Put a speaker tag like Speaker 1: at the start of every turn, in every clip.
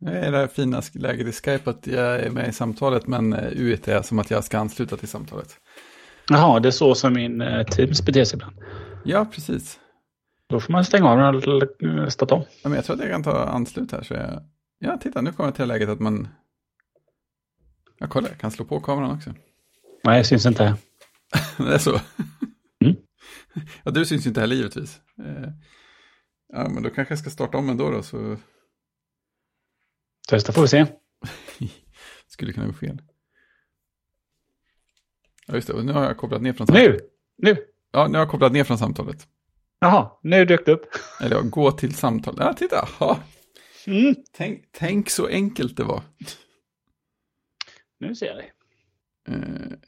Speaker 1: Det är det här fina läget i Skype att jag är med i samtalet men eh, UIT är som att jag ska ansluta till samtalet.
Speaker 2: Jaha, det är så som min eh, Teams beter sig ibland.
Speaker 1: Ja, precis.
Speaker 2: Då får man stänga av den och starta om.
Speaker 1: Ja, men jag tror att jag kan ta anslut här. Så jag... Ja, titta, nu kommer jag till läget att man... Ja, kolla, jag kan slå på kameran också.
Speaker 2: Nej, det syns inte.
Speaker 1: det är så.
Speaker 2: Mm.
Speaker 1: Ja, du syns ju inte heller givetvis. Eh, Ja, men då kanske jag ska starta om ändå då, så
Speaker 2: Testa får vi se.
Speaker 1: skulle kunna gå fel. Ja, just det. Nu har jag kopplat ner från samtalet.
Speaker 2: Nu! Nu!
Speaker 1: Ja, nu har jag kopplat ner från samtalet.
Speaker 2: Jaha, nu dök det upp.
Speaker 1: Eller ja, gå till samtal. Ja, titta. Ja.
Speaker 2: Mm.
Speaker 1: Tänk, tänk så enkelt det var.
Speaker 2: Nu ser jag dig.
Speaker 1: Uh.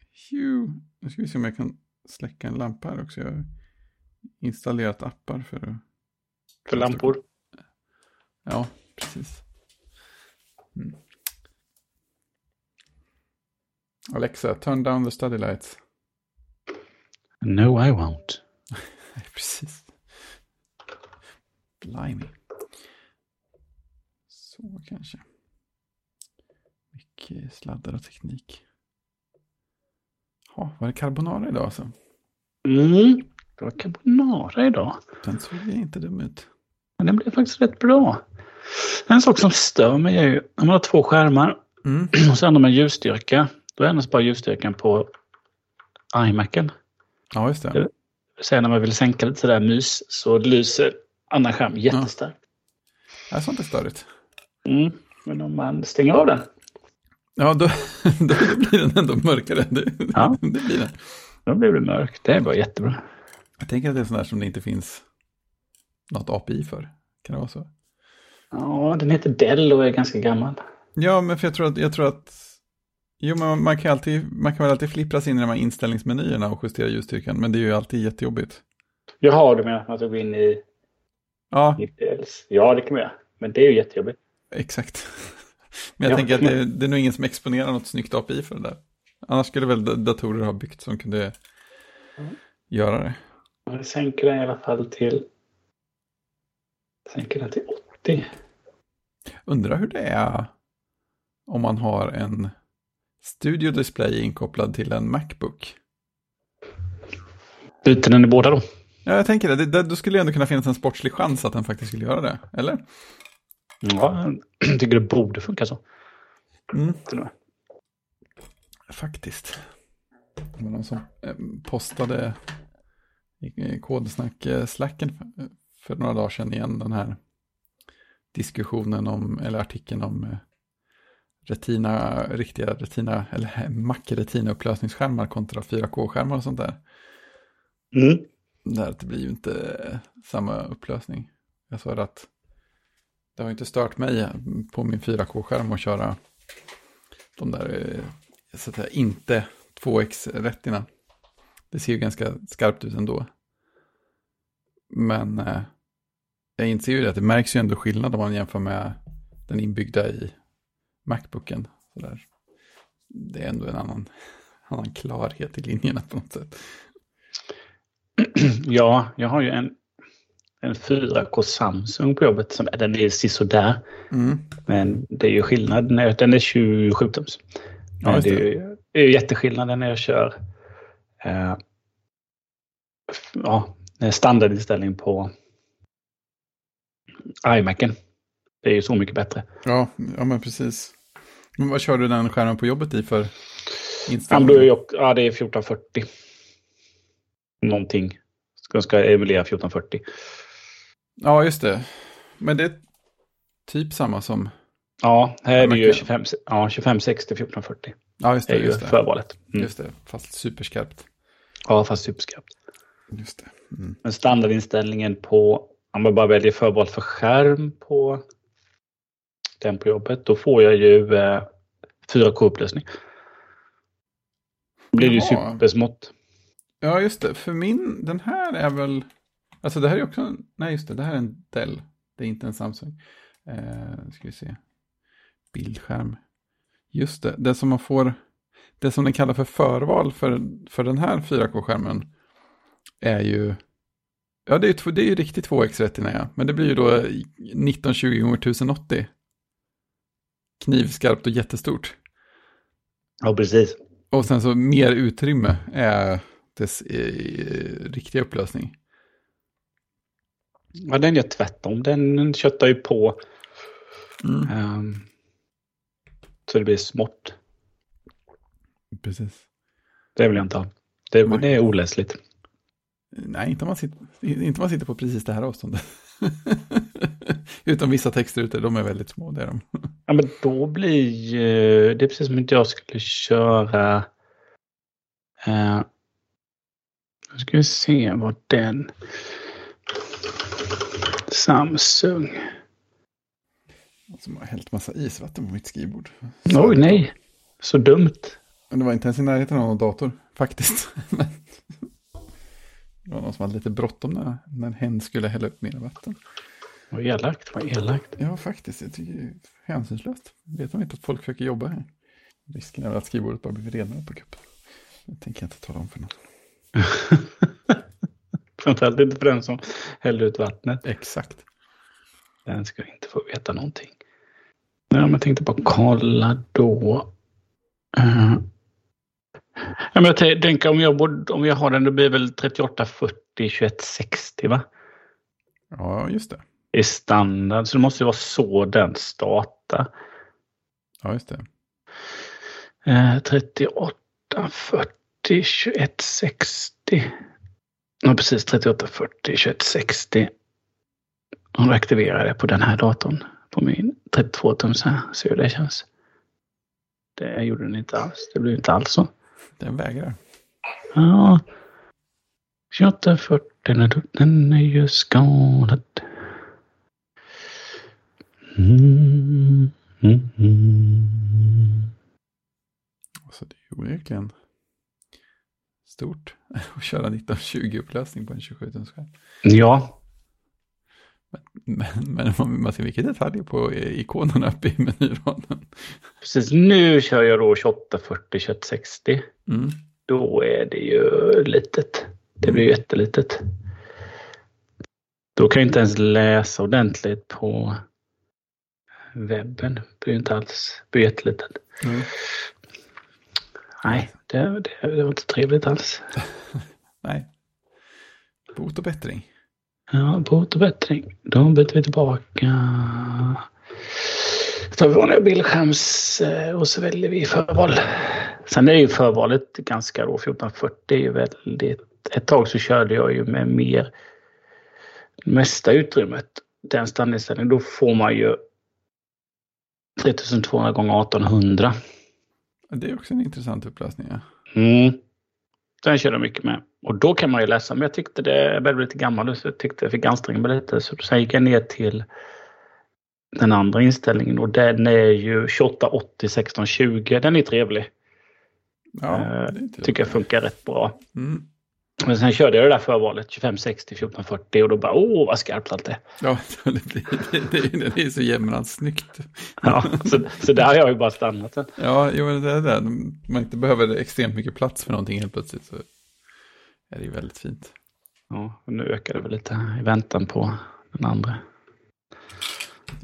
Speaker 1: Nu ska vi se om jag kan släcka en lampa här också. Jag har installerat appar för att...
Speaker 2: För lampor.
Speaker 1: Ja, precis. Mm. Alexa, turn down the study lights.
Speaker 2: No, I won't.
Speaker 1: Precis. Blimey. Så kanske. Mycket sladdar och teknik. Ja, var det carbonara idag alltså?
Speaker 2: Mm. Det var carbonara idag.
Speaker 1: Den såg inte dum ut.
Speaker 2: Men den blev faktiskt rätt bra. En sak som stör mig är ju när man har två skärmar
Speaker 1: Mm.
Speaker 2: och så ändrar man ljusstyrka. Då ändras bara ljusstyrkan på iMacen.
Speaker 1: Ja, just det.
Speaker 2: Det- Sen när man vill sänka lite sådär mys så lyser andra skärm jättestarkt.
Speaker 1: Ja, sånt är störigt.
Speaker 2: Mm. Men om man stänger av den,
Speaker 1: Ja, då, då blir den ändå mörkare. Det,
Speaker 2: Ja.
Speaker 1: det blir den.
Speaker 2: då blir det mörkt. Det är bara jättebra.
Speaker 1: Jag tänker att det är sånt där som det inte finns något API för. Kan det vara så?
Speaker 2: Ja, den heter Dell och är ganska gammal.
Speaker 1: Ja, men för jag tror att, jag tror att Jo, men man- kan, alltid, man kan väl alltid flippra sig in i de här inställningsmenyerna och justera ljusstyrkan, men det är ju alltid jättejobbigt.
Speaker 2: Jaha, du menar att man ska gå in i,
Speaker 1: Ja,
Speaker 2: i Dells? Ja, det kan man göra. Men det är ju jättejobbigt.
Speaker 1: exakt. Men jag
Speaker 2: Ja,
Speaker 1: tänker att det, det är nog ingen som exponerar något snyggt API för det där. Annars skulle väl da- datorer ha byggt som kunde
Speaker 2: Mm.
Speaker 1: göra det.
Speaker 2: Jag sänker den i alla fall till... Sänker den till 80.
Speaker 1: Undrar hur det är om man har en Studio Display inkopplad till en Macbook.
Speaker 2: Byter den i båda då?
Speaker 1: Ja, jag tänker det. det. det- Då skulle det ändå kunna finnas en sportslig chans att den faktiskt skulle göra det. Eller?
Speaker 2: Ja, jag tycker det borde funka så.
Speaker 1: Mm. Faktiskt. Det var någon som eh, postade i kodsnack-slacken för, för några dagar sedan igen den här diskussionen om, eller artikeln om eh, retina, riktiga retina, eller Mac-retina upplösningsskärmar kontra 4K-skärmar och sånt där.
Speaker 2: Mm.
Speaker 1: Där det blir ju inte eh, samma upplösning. Jag sa att det har inte stört mig på min 4K-skärm att köra de där, eh, så att säga, inte 2X-rättina. Det ser ju ganska skarpt ut ändå. Men jag inser ju det att det märks ju ändå skillnad om man jämför med den inbyggda i Macbooken. Så där. Det är ändå en annan, annan klarhet i linjerna på något sätt.
Speaker 2: Ja, jag har ju en, en 4K Samsung på jobbet. Som, den är sisådär.
Speaker 1: Mm.
Speaker 2: Men det är ju skillnad. När den är 27 tums.
Speaker 1: Ja,
Speaker 2: det
Speaker 1: det.
Speaker 2: är ju det är ju jätteskillnad när jag kör eh, ja, standardinställning på iMacen. Det är ju så mycket bättre.
Speaker 1: Ja, ja men precis. Men vad kör du den skärmen på jobbet i för inställning?
Speaker 2: jag, ja, det är 1440. Någonting. Ska, ska emulera 1440.
Speaker 1: Ja, just det. Men det är typ samma som...
Speaker 2: Ja, här är det ju
Speaker 1: Macen.
Speaker 2: 25, ja, 2560 1440.
Speaker 1: Ja, just
Speaker 2: Det
Speaker 1: det.
Speaker 2: är ju
Speaker 1: Just det.
Speaker 2: förvalet. Mm.
Speaker 1: Just det. Fast superskarpt.
Speaker 2: Ja, fast superskarpt.
Speaker 1: Just det. Mm.
Speaker 2: Men standardinställningen på, om man bara väljer förval för skärm på den på jobbet, då får jag ju eh, 4K-upplösning. Då blir det ju supersmått.
Speaker 1: Ja, just det. För min, den här är väl... Alltså det här är också en... Nej, just det. Det här är en Dell. Det är inte en Samsung. Eh, ska vi se. Bildskärm. Just det. Det som man får... Det som den kallar för förval för, för den här 4K-skärmen är ju... Ja, det är två- det är ju riktigt 2X retina, ja. Men det blir ju då 1920 x 1080. knivskarpt och jättestort.
Speaker 2: Ja, precis.
Speaker 1: Och sen så mer utrymme är dess eh, riktiga upplösning.
Speaker 2: Ja, den gör tvärtom. Den köttar ju på.
Speaker 1: Mm.
Speaker 2: ehm, så det blir smått.
Speaker 1: Precis.
Speaker 2: Det vill jag inte ha. Det, det är oläsligt.
Speaker 1: Nej, inte om man sitter, inte man sitter på precis det här avståndet. Utom vissa texter ute, de är väldigt små, det är de.
Speaker 2: Ja, men då blir eh, det är precis som inte jag skulle köra. Uh, nu ska vi se vad den. Samsung.
Speaker 1: Som har hällt massa isvatten på mitt skrivbord.
Speaker 2: Oj, nej. Så dumt.
Speaker 1: Men det var inte ens i närheten av någon dator, faktiskt. Det var någon som hade lite bråttom när, när hen skulle hälla upp mer vatten.
Speaker 2: Vad elakt, vad elakt.
Speaker 1: Ja, faktiskt. Jag tycker det är hänsynslöst. Vet de inte att folk försöker jobba här? Risken är väl att skrivbordet bara blir renare på kuppen. Det tänker jag inte tala om för någon.
Speaker 2: Framförallt inte för den som häller ut vattnet.
Speaker 1: Exakt.
Speaker 2: Den ska inte få veta någonting. Ja, men jag tänkte bara kolla då. Uh, ja, men jag tän- tänker om jag, borde, om jag har den, då blir väl 38, 40, 21, 60 va?
Speaker 1: Ja, just det.
Speaker 2: I standard. Så det måste ju vara så den startar.
Speaker 1: Ja, just det.
Speaker 2: Eh, 38, 40, 21, 60. Ja, precis. 38, 40, 21, 60. Och då aktiverar det på den här datorn. På min 32 tums här. Se hur det känns. Det gjorde den inte alls. Det blev inte alls så.
Speaker 1: Den vägrar.
Speaker 2: Ja. 28, 40. Den är, den är ju skadad. Mm, mm, mm.
Speaker 1: Alltså, det är onekligen stort att köra 1920 upplösning på en 27 tums skärm.
Speaker 2: Ja,
Speaker 1: Men, men man ser vilka detaljer på ikonerna uppe i menyraden.
Speaker 2: precis. Nu kör jag då 28, 40, 21, 60.
Speaker 1: Mm.
Speaker 2: Då är det ju litet. Det blir ju jättelitet. Då kan jag inte ens läsa ordentligt på webben. Det blir ju inte alls. Det blir jättelitet.
Speaker 1: Mm.
Speaker 2: Nej, det, det, det var inte trevligt alls.
Speaker 1: Nej. Bot och bättring.
Speaker 2: Ja, bot och bättring. Då byter vi tillbaka. Så tar vi vanliga bildskärms eh, och så väljer vi förval. Sen är ju förvalet ganska då. 1440 är ju väldigt... Ett tag så körde jag ju med mer mesta utrymmet. Den standinställningen. Då får man ju 3200 gånger 1800.
Speaker 1: Ja, Det är också en intressant upplösning. Ja.
Speaker 2: Mm. Den kör jag mycket med. Och då kan man ju läsa. Men jag tyckte det, jag blev lite gammal så jag tyckte jag fick anstränga mig lite. Så sen gick jag ner till den andra inställningen och den är ju 2880 1620. Den är trevlig.
Speaker 1: Ja,
Speaker 2: Eh,
Speaker 1: det är inte
Speaker 2: Tycker jag funkar rätt bra.
Speaker 1: Mm.
Speaker 2: Men sen körde jag det där förvalet 2560 1440 och då bara åh vad skarpt allt är.
Speaker 1: Ja, det, blir, det, det, det är så jämnant snyggt.
Speaker 2: Ja, så, så där har jag ju bara stannat. sen.
Speaker 1: Ja, jo, det är det. Man inte behöver extremt mycket plats för någonting helt plötsligt så är det ju väldigt fint.
Speaker 2: Ja, och nu ökar det väl lite i väntan på den andra.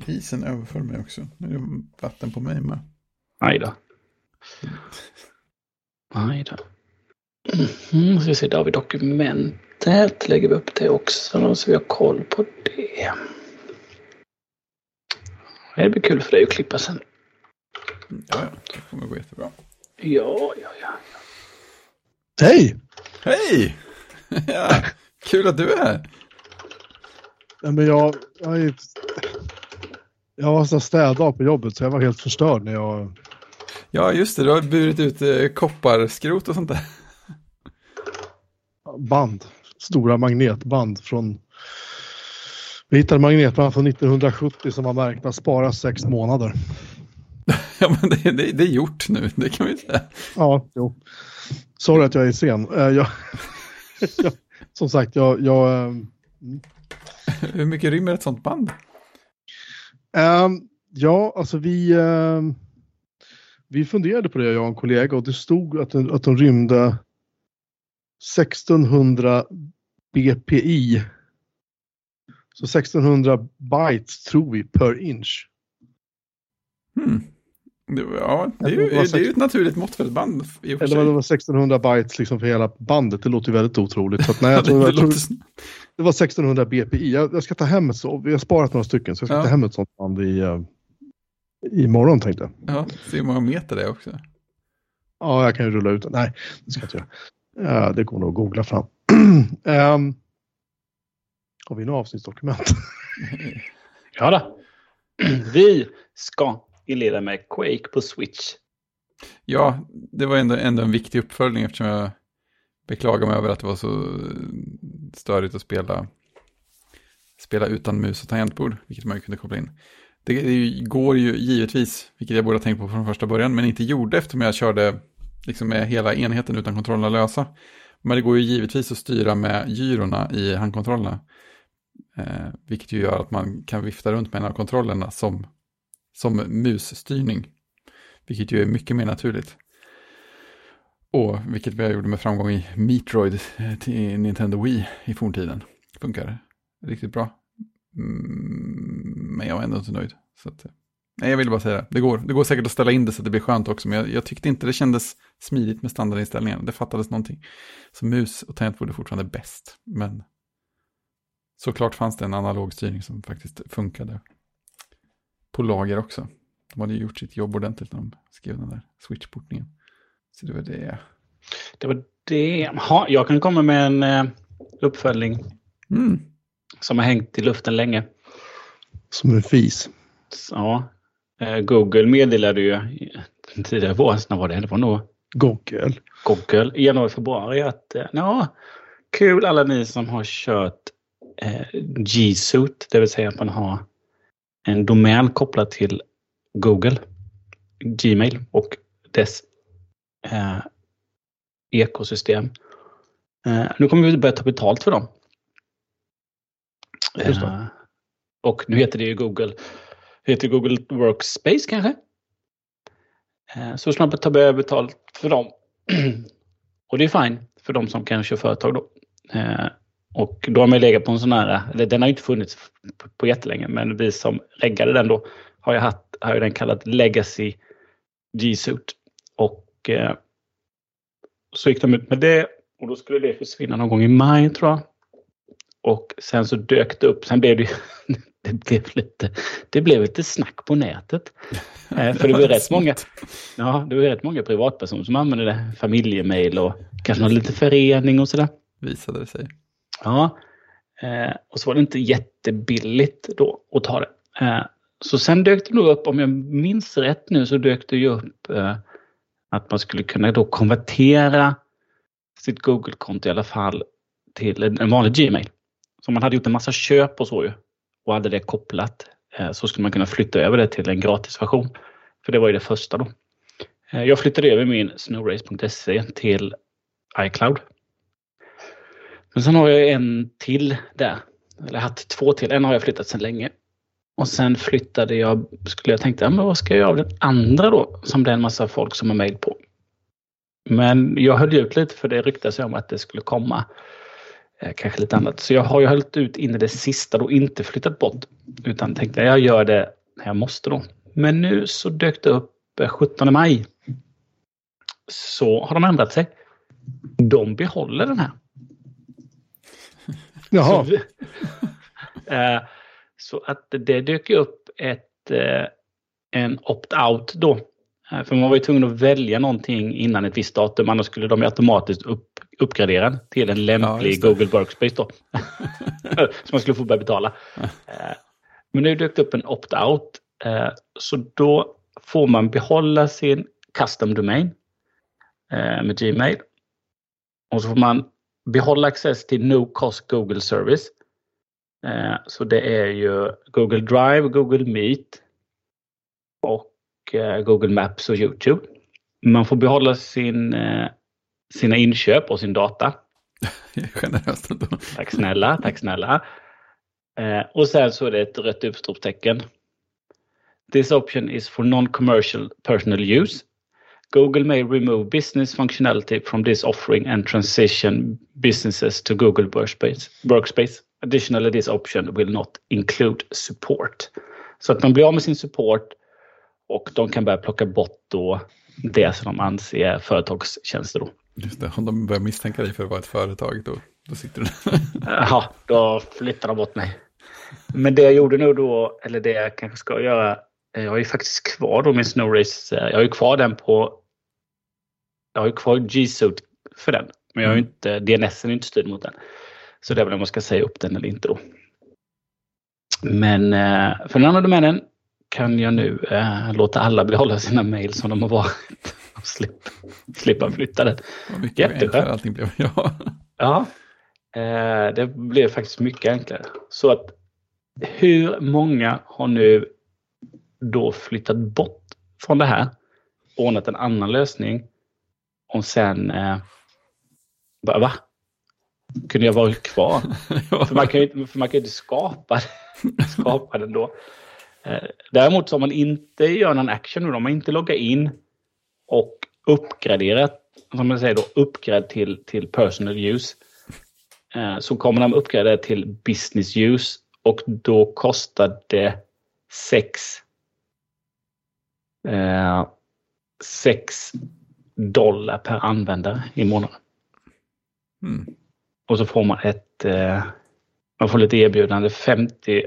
Speaker 1: Isen överför mig också. Nu är det vatten på mig med.
Speaker 2: Aj då. Aj då. Mm, ska vi se, där har vi dokumentet. Lägger vi upp det också så vi har koll på det. Det blir kul för dig att klippa sen.
Speaker 1: Ja, ja, det kommer gå jättebra.
Speaker 2: Ja, ja, ja.
Speaker 3: Hej!
Speaker 1: Hej! ja, kul att du är här.
Speaker 3: Nej, men jag, jag, är, jag var så städdag på jobbet så jag var helt förstörd när jag...
Speaker 1: Ja, just det. Du har burit ut eh, kopparskrot och sånt där.
Speaker 3: Band. Stora magnetband från... Vi hittade magnetband från 1970 som var märkta spara sex månader.
Speaker 1: Ja, men det, det, det är gjort nu, det kan vi säga.
Speaker 3: Ja, jo. Sorry att jag är sen. Eh, Jag, jag, som sagt, jag... jag ehm,
Speaker 1: Hur mycket rymmer ett sånt band?
Speaker 3: ehm, ja, alltså vi... ehm, vi funderade på det, jag och en kollega, och det stod att, den- att de rymde 1600 BPI. Så 1600 bytes tror vi per inch.
Speaker 1: Hmm. Det, ja, det är, ju, det är ju ett naturligt måttfullt band i och för
Speaker 3: Eller var det
Speaker 1: sig.
Speaker 3: var 1600 bytes liksom för hela bandet. Det låter ju väldigt otroligt. Så att, nej, jag
Speaker 1: det,
Speaker 3: tror,
Speaker 1: det,
Speaker 3: jag tror,
Speaker 1: låter,
Speaker 3: det var 1600 BPI. Jag, jag ska ta hem ett så. Vi har sparat några stycken så jag ska
Speaker 1: Ja.
Speaker 3: ta hem ett sånt band i, uh, imorgon tänkte jag.
Speaker 1: ja, se hur många meter det är också.
Speaker 3: Ja, jag kan ju rulla ut. Nej, det ska jag inte göra. Ja, det går nog att googla fram. um, har vi några avsnittsdokument?
Speaker 2: Ja då. Vi ska inleda med Quake på Switch.
Speaker 1: Ja, det var ändå, ändå en viktig uppföljning eftersom jag beklagar mig över att det var så störigt att spela, spela utan mus och tangentbord, vilket man ju kunde koppla in. Det, det går ju givetvis, vilket jag borde ha tänkt på från första början, men inte gjorde eftersom jag körde liksom med hela enheten utan kontrollerna lösa. Men det går ju givetvis att styra med gyrorna i handkontrollerna. Eh, vilket ju gör att man kan vifta runt med en av kontrollerna som, som musstyrning. Vilket ju är mycket mer naturligt. Och vilket vi gjorde med framgång i Metroid eh, till Nintendo Wii i forntiden. Funkar riktigt bra. Mm, men jag var ändå inte nöjd. Så att, eh, nej, jag ville bara säga det. Det går, det går säkert att ställa in det så att det blir skönt också. Men jag, jag tyckte inte det kändes smidigt med standardinställningen. Det fattades någonting. Så mus och tangentbord är fortfarande bäst. Men såklart fanns det en analog styrning som faktiskt funkade. På lager också. De hade ju gjort sitt jobb ordentligt när de skrev den där switchportningen. Så det var det.
Speaker 2: Det var det. Ha, jag kan komma med en eh, uppföljning
Speaker 1: Mm.
Speaker 2: som har hängt i luften länge.
Speaker 3: Som en fis.
Speaker 2: Ja, Google meddelade ju tidigare vår, när var det? Det var nog
Speaker 3: Google.
Speaker 2: Google i januari, februari att eh, ja, kul alla ni som har kört eh, G-Suite, det vill säga att man har en domän kopplad till Google, Gmail och dess eh, ekosystem. Eh, nu kommer vi börja ta betalt för dem. Eh, och nu heter det ju Google, heter Google Workspace kanske? Eh, så snabbt tar jag betalt för dem. och det är fine för de som kan köra företag då. Eh, och då har man legat på en sån här, eller den har ju inte funnits på, jättelänge, men vi som reggade den då har ju haft, har ju den kallad Legacy G-Suite. Och eh, så gick de ut med det och då skulle det försvinna någon gång i maj tror jag. Och sen så dök det upp, sen blev det ju, det blev lite, det blev lite snack på nätet. Eh, för det var rätt många, ja, det var rätt många privatpersoner som använde det, familjemail och kanske någon liten förening och sådär.
Speaker 1: Visade det sig.
Speaker 2: Ja, eh, och så var det inte jättebilligt då att ta det. Eh, så sen dök det nog upp, om jag minns rätt nu, så dök det ju upp att man skulle kunna då konvertera sitt Google-konto i alla fall till en vanlig Gmail. Så man hade gjort en massa köp och så ju och hade det kopplat eh, så skulle man kunna flytta över det till en gratisversion. För det var ju det första då. Eh, jag flyttade över min snowrace.se till iCloud. Men sen har jag en till där. Eller jag har haft två till. En har jag flyttat sedan länge. Och sen flyttade jag, skulle jag tänkte, ja, men vad ska jag göra av den andra då? Som det är en massa folk som har mejl på. Men jag höll ut lite för det ryktas om att det skulle komma kanske lite annat. Så jag har ju hållit ut in i det sista då, inte flyttat bort. Utan tänkte jag gör det när jag måste då. Men nu så dök det upp eh, 17 maj. Så har de ändrat sig. De behåller den här.
Speaker 3: Jaha,
Speaker 2: Så, Eh, så att det dök upp ett, eh, en opt-out då. Eh, För man var ju tvungen att välja någonting innan ett visst datum, annars skulle de automatiskt upp, uppgradera den till en
Speaker 1: Ja,
Speaker 2: lämplig
Speaker 1: det.
Speaker 2: Google Workspace då. så man skulle få börja betala. Eh, Men nu dök det upp en opt-out. eh, Så då får man behålla sin custom domain eh, med Gmail. Och så får man behålla access till no cost Google service. Så det är ju Google Drive, Google Meet och Google Maps och Youtube. Man får behålla sin, sina inköp och sin data.
Speaker 1: Generöst ändå.
Speaker 2: Tack snälla, tack snälla. Eh, och sen så är det ett rött utropstecken. This option is for non-commercial personal use. Google may remove business functionality from this offering and transition businesses to Google Workspace. Workspace. Additionally, this option will not include support. Så att man blir av med sin support Och de kan börja plocka bort då det som de anser företagstjänster då.
Speaker 1: Just det, om de börjar misstänka dig för att vara ett företag då, då sitter du.
Speaker 2: Jaha, då flyttar de bort mig. Men det jag gjorde nu då, eller det jag kanske ska göra, jag har ju faktiskt kvar då min Snow Race. Jag har ju kvar den på... Jag har ju kvar G-Suit för den. Men jag har ju inte, DNS är inte styrd mot den. Så det är väl om man ska säga upp den eller inte då. Men eh, för den andra domänen kan jag nu eh, låta alla behålla sina mejl som de har varit. Slippa, slippa flytta
Speaker 1: mycket
Speaker 2: Jätteskönt.
Speaker 1: allting blev. Ja.
Speaker 2: Ja, eh, det blev faktiskt mycket enklare. Så att hur många har nu då flyttat bort från det här, ordnat en annan lösning och sen eh, bara, va? Kunde jag varit kvar? För man kan ju inte, för man kan ju inte skapa, skapa den då. Eh, Däremot så om man inte gör någon action om man inte loggar in och uppgraderar, som man säger då, uppgrad till, till personal use. eh, Så kommer de uppgradera till business use och då kostar det 6 eh, 6 dollar per användare i månaden.
Speaker 1: Mm.
Speaker 2: Och så får man ett, eh, man får lite erbjudande, 50,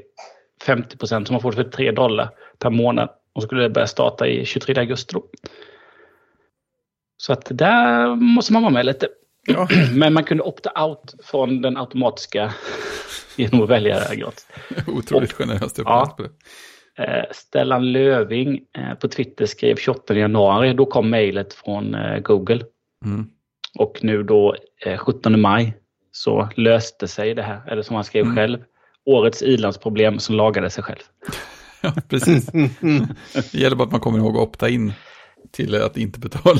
Speaker 2: 50 procent som man får för 3 dollar per månad. Och så skulle det börja starta i 23 augusti då. Så att där måste man vara med lite.
Speaker 1: Ja,
Speaker 2: Men man kunde opta out från den automatiska genom att välja gratis.
Speaker 1: otroligt generöst
Speaker 2: Ja.
Speaker 1: på det.
Speaker 2: Eh, Stellan Löving eh, på Twitter skrev 28 januari, då kom mejlet från eh, Google.
Speaker 1: Mm.
Speaker 2: Och nu då eh, 17 maj så löste sig det här, eller som han skrev
Speaker 1: Mm.
Speaker 2: själv, årets ilandsproblem som lagade sig själv.
Speaker 1: Ja, precis. Det gäller bara att man kommer ihåg att opta in till att inte betala.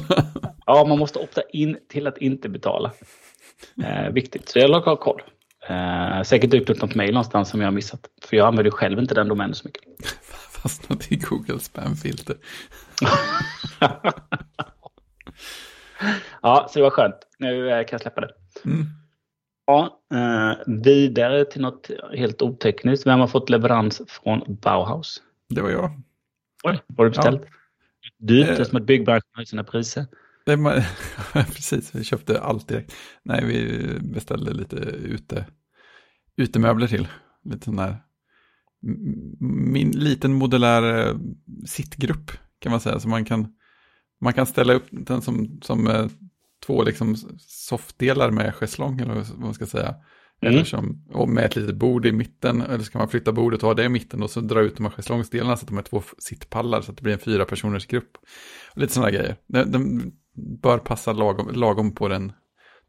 Speaker 2: Ja, man måste opta in till att inte betala. Eh, viktigt, så jag har koll. Eh, säkert dykt upp något mejl någonstans som jag har missat. För jag använder själv inte den domänen så mycket.
Speaker 1: Fastnat i Google spamfilter.
Speaker 2: ja, så det var skönt. Nu eh, kan jag släppa det.
Speaker 1: Mm.
Speaker 2: Ja, eh, vidare till något helt otekniskt. Vem har fått leverans från Bauhaus?
Speaker 1: Det var jag.
Speaker 2: Oj, vad har du beställt? Dyrt, det är som att byggbranschen höjer sina priser.
Speaker 1: Det är ma- Precis, vi köpte allt direkt. Nej, vi beställde lite ute, utemöbler till. Lite sån där, min liten modulär eh, sittgrupp kan man säga. Så man kan, man kan ställa upp den som, som eh, två liksom soffdelar med schäslong eller vad man ska säga.
Speaker 2: Mm.
Speaker 1: Eller som, och med ett litet bord i mitten, eller så kan man flytta bordet och ha det i mitten och så dra ut de här schäslongdelarna så att de är två sittpallar så att det blir en fyra personers grupp. Och lite sådana grejer. Den, den bör passa lagom, lagom på den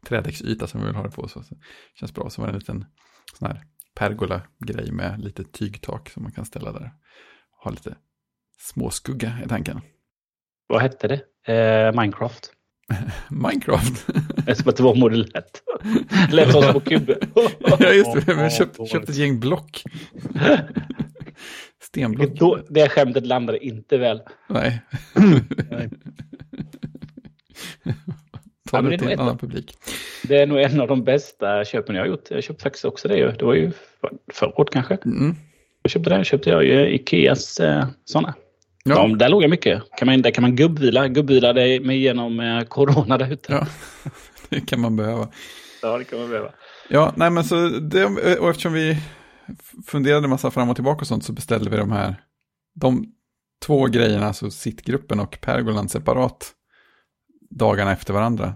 Speaker 1: trädäcksyta som vi vill ha det på. Så, så känns bra. Så var det en liten sån här pergola-grej med lite tygtak som man kan ställa där. Ha lite småskugga i tanken.
Speaker 2: Vad hette det? Eh, Minecraft.
Speaker 1: Minecraft.
Speaker 2: Det är som att det var modellätt. Lät som små kuber.
Speaker 1: ja, just det. Vi har köpt, ett gäng block. Stenblock.
Speaker 2: Då, det skämtet landade inte väl.
Speaker 1: Nej.
Speaker 3: Nej.
Speaker 1: Ta
Speaker 2: Ja,
Speaker 1: det
Speaker 2: det
Speaker 1: till en annan publik.
Speaker 2: Det är nog en av de bästa köpen jag har gjort. Jag köpte faktiskt också det ju. Det var ju för- förra året kanske.
Speaker 1: Mm.
Speaker 2: Jag köpte det. köpte jag ju Ikeas eh, sådana.
Speaker 1: Ja.
Speaker 2: Ja. där låg jag mycket. Kan man, där kan man gubbvila. Gubbvila dig med genom eh, corona där ute.
Speaker 1: ja, det kan man behöva.
Speaker 2: ja, det kan man behöva.
Speaker 1: Ja, nej men så det, och eftersom vi funderade massa fram och tillbaka och sånt så beställde vi de här, de två grejerna, alltså sittgruppen och pergolan separat dagarna efter varandra.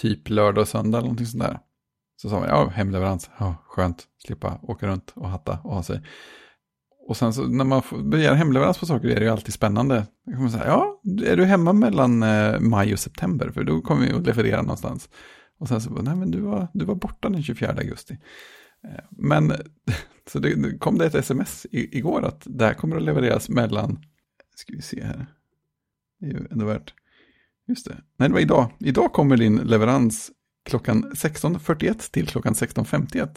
Speaker 1: Typ lördag och söndag eller någonting sånt där. Så sa vi, ja, hemleverans, ja, skönt, slippa åka runt och hatta och ha sig. Och sen så när man begär hemleverans på saker är det ju alltid spännande. Då kan man säga, ja, är du hemma mellan eh, maj och september? För då kommer vi att leverera någonstans. Och sen så, nej men du var, du var borta den 24 augusti. Eh, Men, så det, det kom det ett sms i, igår att det här kommer att levereras mellan, ska vi se här, det är ju ändå värt, just det, nej det var idag, idag kommer din leverans klockan 16.41 till klockan 16.51.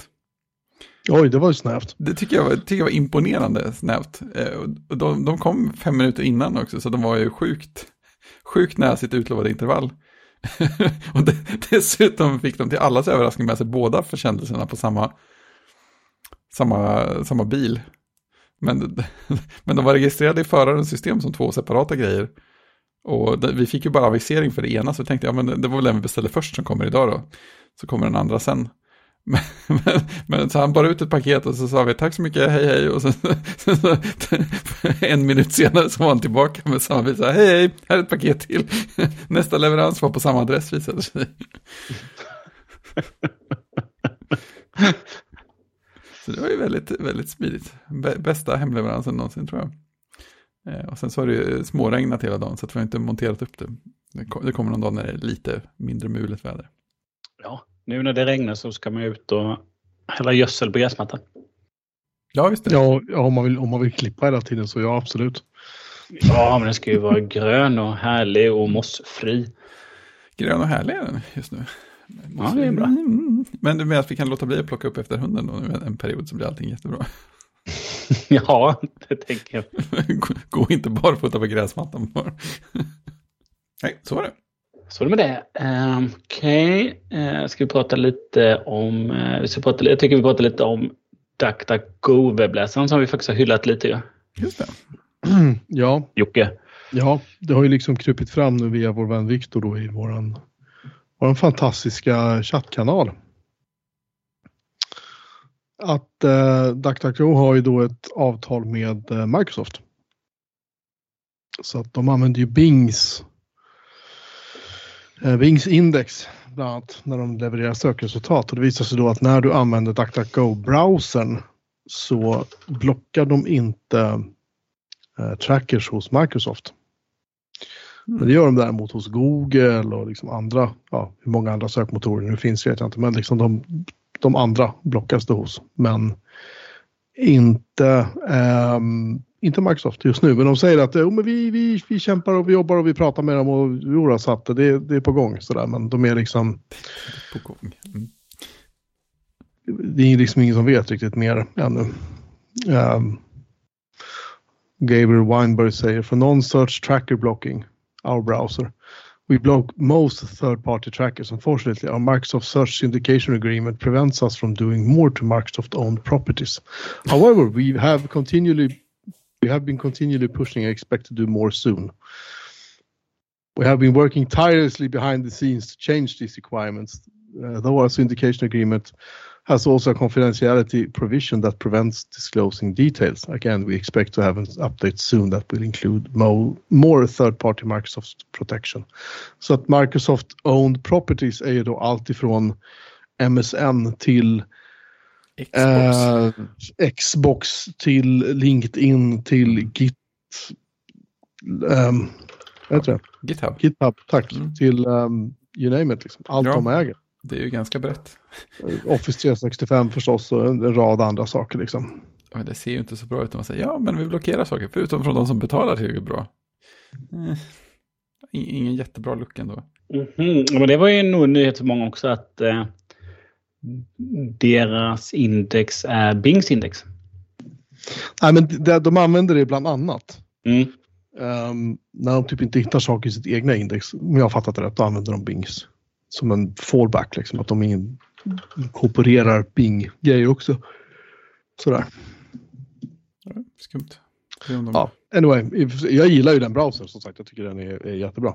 Speaker 3: Oj, det var ju snävt.
Speaker 1: Det tycker jag, var- tycker jag var imponerande snävt. Eh, de, de kom fem minuter innan också, så de var ju sjukt, sjukt nära sitt utlovade intervall. och de, dessutom fick de till allas överraskning med sig båda försändelserna på samma, samma, samma bil. Men, men de var registrerade i förarens system som två separata grejer. Och det, vi fick ju bara avisering för det ena, så vi tänkte jag, men det var väl den vi beställde först som kommer idag då. Så kommer den andra sen. Men, men, men, så han bar ut ett paket och så sa vi tack så mycket, hej hej. Och sen, sen så, en minut senare så var han tillbaka med samma bil. Hej hej, här är ett paket till. Nästa leverans var på samma adress visade sig. Så det var ju väldigt, väldigt smidigt. Bästa hemleveransen någonsin tror jag. Eh, och sen så har det ju småregnat hela dagen så att vi har inte monterat upp det. Det kommer någon dag när det är lite mindre mulet väder.
Speaker 2: Ja, nu när det regnar så ska man ut och hälla gödsel på gräsmattan.
Speaker 1: Ja, visst det.
Speaker 3: Ja, om, man vill, om man vill klippa hela tiden så ja, absolut.
Speaker 2: Ja, men den ska ju vara grön och härlig och mossfri.
Speaker 1: Grön och härlig är den just nu.
Speaker 2: Ja, det är bra.
Speaker 1: Men du menar att vi kan låta bli att plocka upp efter hunden då, en period så blir allting jättebra?
Speaker 2: ja, det tänker jag.
Speaker 1: Gå inte barfota på gräsmattan bara. Nej, så var det.
Speaker 2: Så är det med det. Uh, Okej, okay. uh, ska vi prata lite om... Uh, vi ska prata, jag tycker vi pratar lite om DuckDuckGo-webbläsaren som vi faktiskt har hyllat lite. Ja.
Speaker 1: Just det.
Speaker 3: ja.
Speaker 2: Jocke.
Speaker 3: Ja, det har ju liksom krupit fram nu via vår vän Viktor då i våran, våran fantastiska chattkanal. Att eh, DuckDuckGo har ju då ett avtal med eh, Microsoft. Så att de använder ju Bings eh, Bings index bland annat när de levererar sökresultat. Och det visar sig då att när du använder DuckDuckGo-browsern så blockar de inte eh, trackers hos Microsoft. Mm. Men det gör de däremot hos Google och liksom andra, ja, hur många andra sökmotorer nu finns vet jag inte, men liksom de, de andra blockas det hos. Men inte, um, inte Microsoft just nu. Men de säger att oh, men vi, vi, vi kämpar och vi jobbar och vi pratar med dem och jo, så att det, det är på gång. Sådär. Men de är liksom...
Speaker 1: På gång. Mm.
Speaker 3: Det är liksom ingen som vet riktigt mer ännu. Um, Gabriel Weinberg säger för non-search tracker blocking, our browser. We block most third-party trackers. Unfortunately, our Microsoft Search Syndication Agreement prevents us from doing more to Microsoft-owned properties. However, we have continually we have been continually pushing and expect to do more soon. We have been working tirelessly behind the scenes to change these requirements, uh, though our syndication agreement has also a confidentiality provision that prevents disclosing details. Again, we expect to have an update soon that will include more, more third-party Microsoft protection. Så att Microsoft-owned properties är alltifrån MSN till
Speaker 1: Xbox.
Speaker 3: Eh, Xbox till LinkedIn till Git. Um, vad heter det?
Speaker 1: GitHub.
Speaker 3: GitHub, tack. Mm. Till um, you name it, liksom. allt ja. de äger.
Speaker 1: Det är ju ganska brett.
Speaker 3: Office 365 förstås och en rad andra saker liksom.
Speaker 1: Ja, det ser ju inte så bra ut om man säger ja, men vi blockerar saker, förutom från de som betalar till bra. Eh, ingen jättebra look ändå.
Speaker 2: Mm -hmm. Men det var ju nog en nyhet för många också att eh, deras index är Bings index.
Speaker 3: Nej, men de, de använder det bland annat.
Speaker 2: Mm.
Speaker 3: Um, när de typ inte hittar saker i sitt egna index, om jag har fattat det rätt, då använder de Bings som en fallback, liksom, att de inkorporerar Bing-grejer också. Sådär.
Speaker 1: Ja, skumt.
Speaker 3: Ja, anyway, jag gillar ju den browsern som sagt. Jag tycker den är, är jättebra.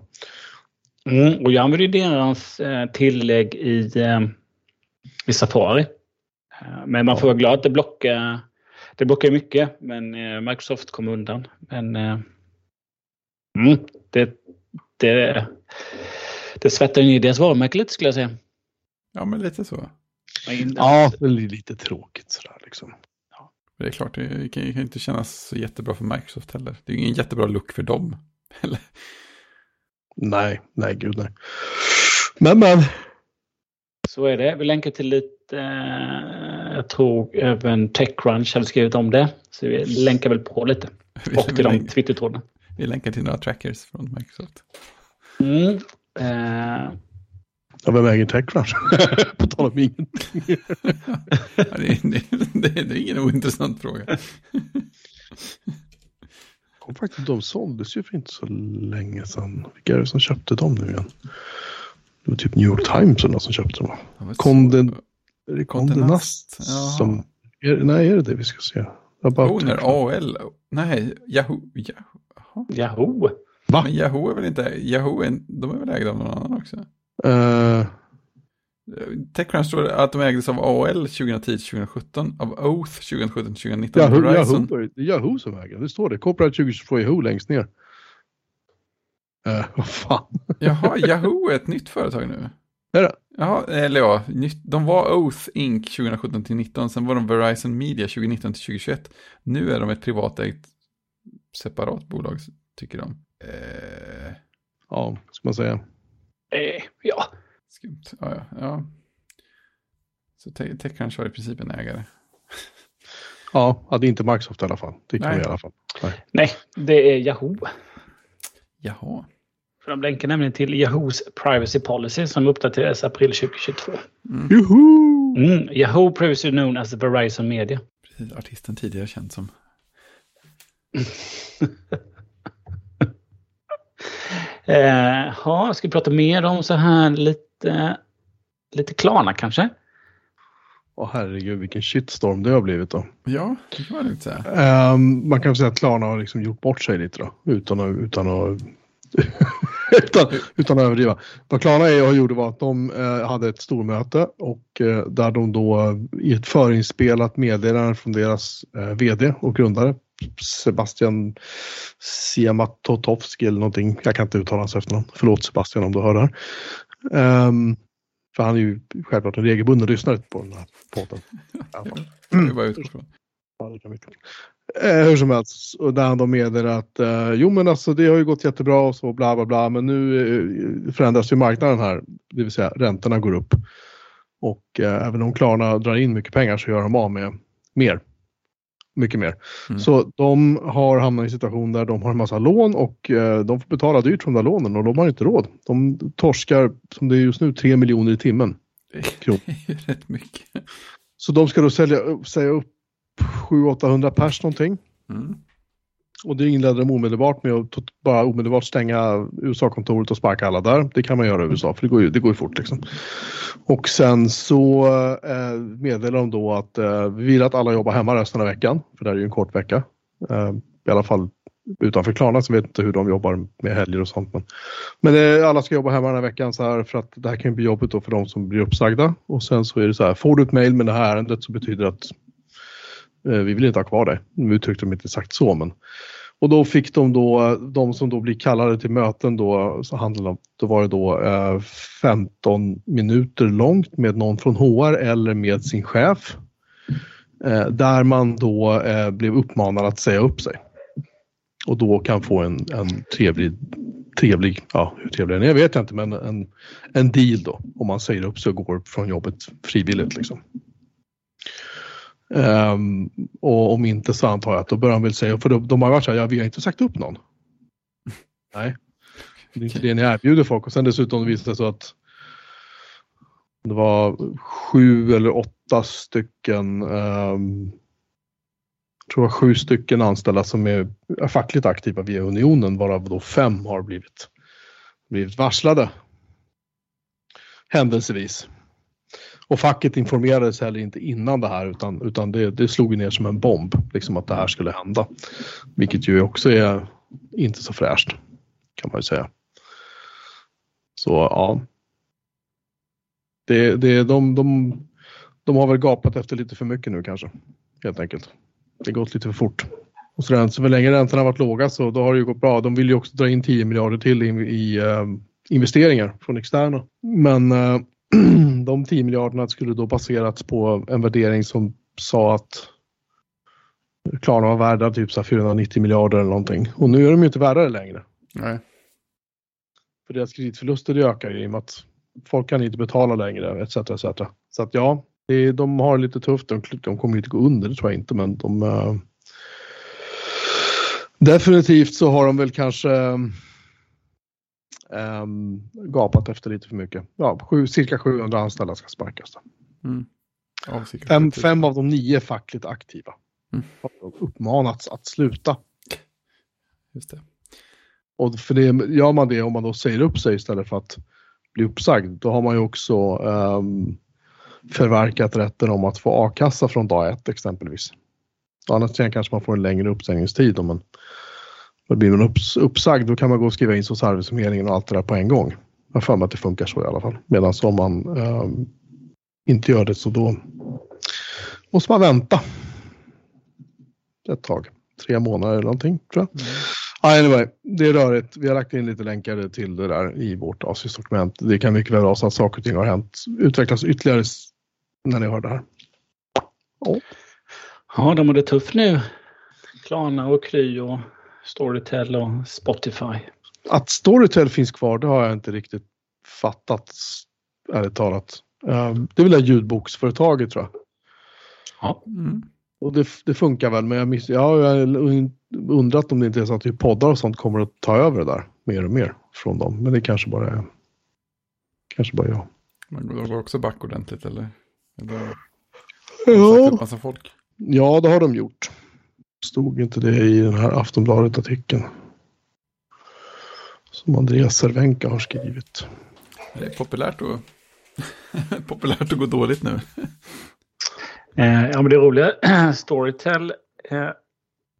Speaker 2: Mm, och jag använder deras eh, tillägg i, eh, i Safari. Eh, men man får vara glad att det blockar, det blockar mycket, men eh, Microsoft kom undan. Men eh, mm, det, det, det svettar ner deras varumärke lite skulle jag säga.
Speaker 1: Ja, men lite så.
Speaker 3: Ja, det är lite tråkigt sådär liksom.
Speaker 1: Ja. Det är klart, det kan ju inte kännas så jättebra för Microsoft heller. Det är ingen jättebra look för dem. Eller?
Speaker 3: Nej, nej, gud nej. Men, men.
Speaker 2: Så är det. Vi länkar till lite, eh, jag tror även Techcrunch hade skrivit om det. Så vi länkar väl på lite. Och till de Twitter-trådarna.
Speaker 1: Vi länkar till några trackers från Microsoft.
Speaker 2: Mm. Eh...
Speaker 3: Ja, vem äger Techcrunch? På tal om ingenting.
Speaker 1: ja, det, det, det, det, är ingen ointressant fråga.
Speaker 3: Kom faktiskt, de såldes ju för inte så länge sedan. Vilka är det som köpte dem nu igen? Det var typ New York Times eller något som köpte dem. Konden, är det Kondenast? Som, är, nej, är det det vi ska se? About
Speaker 1: Owner,
Speaker 3: to-
Speaker 1: AOL. Nej, Yahoo. Yahoo.
Speaker 2: Yahoo!
Speaker 3: Va?
Speaker 1: Men Yahoo är väl inte, Yahoo är, de är väl ägda av någon annan också?
Speaker 3: Eh,
Speaker 1: Techcrunch står att de ägdes av AOL 2010-2017, av Oath 2017-2019,
Speaker 3: Yahoo. Yahoo, Yahoo som äger. Det står det. Corporate 2022 Yahoo längst ner. Eh, vad fan.
Speaker 1: Jaha, Yahoo är ett nytt företag nu.
Speaker 3: Är det?
Speaker 1: Jaha, eller ja, de var Oath Inc 2017-19, sen var de Verizon Media 2019-2021. Nu är de ett privatägt separat bolag, tycker de. Eh,
Speaker 3: Ja, ska man säga.
Speaker 2: Eh, ja,
Speaker 1: skumt. Ja, ja, ja. Så Te- Techcrunch var i princip en ägare.
Speaker 3: Ja, ja, det är inte Microsoft i alla fall. Det kan
Speaker 1: Nej.
Speaker 3: vi i alla fall. Nej.
Speaker 2: nej, det är Yahoo.
Speaker 1: Jaha.
Speaker 2: För de länkar nämligen till Yahoos Privacy Policy som uppdaterades april 2022.
Speaker 3: Juhu!
Speaker 2: Mm, Yahoo previously known as Verizon Media.
Speaker 1: Precis, artisten tidigare känd som.
Speaker 2: Eh, ja, ska vi prata mer om så här lite, lite Klarna kanske?
Speaker 3: Åh herregud vilken shitstorm det har blivit då.
Speaker 1: Ja, det kan man lugnt säga.
Speaker 3: Ehm, man kan väl säga att Klarna har liksom gjort bort sig lite då. Utan att, utan att, utan, utan att överdriva. Vad Klarna och gjorde var att de eh, hade ett stormöte och eh, där de då eh, i ett förinspelat meddelande från deras eh, vd och grundare Sebastian Siamatotovski eller någonting. Jag kan inte uttala hans efternamn. Förlåt Sebastian om du hör det här. Ehm, för han är ju självklart en regelbunden lyssnare på den här podden. Fall.
Speaker 1: Det kan vi bara utgå från.
Speaker 3: Eh, hur som helst, och där han då meddelar att eh, jo men alltså det har ju gått jättebra och så bla bla bla men nu eh, förändras ju marknaden här, det vill säga räntorna går upp. Och eh, även om Klarna drar in mycket pengar så gör de av med mer. Mycket mer.
Speaker 1: Mm.
Speaker 3: Så de har hamnat i en situation där de har en massa lån och eh, de får betala dyrt för de där lånen och de har inte råd. De torskar, som det är just nu, 3 miljoner i timmen.
Speaker 1: Det är ju rätt mycket.
Speaker 3: Så de ska då sälja, säga upp 700-800 pers någonting.
Speaker 1: Mm.
Speaker 3: Och det inledde de omedelbart med att bara omedelbart stänga USA-kontoret och sparka alla där. Det kan man göra i USA för det går ju, det går ju fort liksom. Och sen så eh, meddelar de då att eh, vi vill att alla jobbar hemma resten av veckan. För det här är ju en kort vecka. Eh, I alla fall utanför Klarna så vet inte hur de jobbar med helger och sånt. Men, men eh, alla ska jobba hemma den här veckan så här för att det här kan ju bli jobbigt då för de som blir uppsagda. Och sen så är det så här, får du ett mail med det här ärendet så betyder det att Eh, vi vill inte ha kvar dig. Nu uttryckte de inte exakt så men. Och då fick de då, de som då blir kallade till möten då, så handlade det, då var det då eh, 15 minuter långt med någon från HR eller med sin chef. Eh, där man då eh, blev uppmanad att säga upp sig. Och då kan få en, en trevlig, trevlig, ja hur trevlig den är vet jag inte men en, en deal då. Om man säger upp sig och går från jobbet frivilligt liksom. Ehm, och om inte så antar jag att då börjar de väl säga, för de, de har varit så här, ja vi har inte sagt upp någon. Nej, det är inte det ni erbjuder folk och sen dessutom visade det sig så att det var sju eller åtta stycken, jag tror var sju stycken anställda som är fackligt aktiva via unionen varav då fem har blivit, blivit varslade. Händelsevis. Och facket informerades heller inte innan det här utan, utan det, det slog ju ner som en bomb, liksom att det här skulle hända. Vilket ju också är inte så fräscht, kan man ju säga. Så ja. Det, det, de, de, de har väl gapat efter lite för mycket nu kanske, helt enkelt. Det har gått lite för fort. Och så, så för länge räntorna har varit låga så då har det ju gått bra. De vill ju också dra in 10 miljarder till i, i eh, investeringar från externa. Men eh, de 10 miljarderna skulle då baserats på en värdering som sa att Klarna var värda typ så här 490 miljarder eller någonting. Och nu är de ju inte värda det längre.
Speaker 1: Nej.
Speaker 3: För deras kreditförluster ökar ju i och med att folk kan inte betala längre etc. etc. Så att ja, det, de har det lite tufft. De, de kommer inte gå under, det tror jag inte. Men de... eh, definitivt så har de väl kanske ehm, gapat efter lite för mycket. Ja, sju, cirka 700 anställda ska sparkas.
Speaker 1: Mm. Ja,
Speaker 3: Fem,
Speaker 1: 70.
Speaker 3: fem av de nio fackligt aktiva.
Speaker 1: Mm.
Speaker 3: Har uppmanats att sluta.
Speaker 1: Just det.
Speaker 3: Och för det, gör man det om man då säger upp sig istället för att bli uppsagd, då har man ju också ehm, förverkat rätten om att få a-kassa från dag ett exempelvis. Annars kanske man får en längre uppsägningstid om man det blir man upps, uppsagd då kan man gå och skriva in hos Arbetsförmedlingen och allt det där på en gång. Jag har för mig att det funkar så i alla fall. Medan om man eh, inte gör det så då måste man vänta ett tag. Tre månader eller någonting tror jag. Mm. Anyway, det är rörigt. Vi har lagt in lite länkar till det där i vårt avsnittsdokument. Det kan mycket väl vara så att saker och ting har hänt, utvecklas ytterligare när ni hör det här.
Speaker 2: Oh. Ja, de har det tufft nu. Klarna och Kry och Storytel och Spotify.
Speaker 3: Att Storytel finns kvar, det har jag inte riktigt fattat, ärligt talat. Ehm, det är väl det ljudboksföretaget tror jag.
Speaker 2: Ja. Mm.
Speaker 3: Och det, det, funkar väl, men jag, miss, ja, jag har undrat om det inte är så att typ poddar och sånt kommer att ta över det där mer och mer från dem. Men det kanske bara är kanske bara jag.
Speaker 1: Man går också back ordentligt eller? eller
Speaker 3: ja. massa folk. ja, det har de gjort. Stod inte det i den här Aftonbladet-artikeln? Som Andreas Cervenka har skrivit.
Speaker 1: Det är populärt att, populärt att gå dåligt nu.
Speaker 2: Eh, ja, men det roliga, Storytel eh,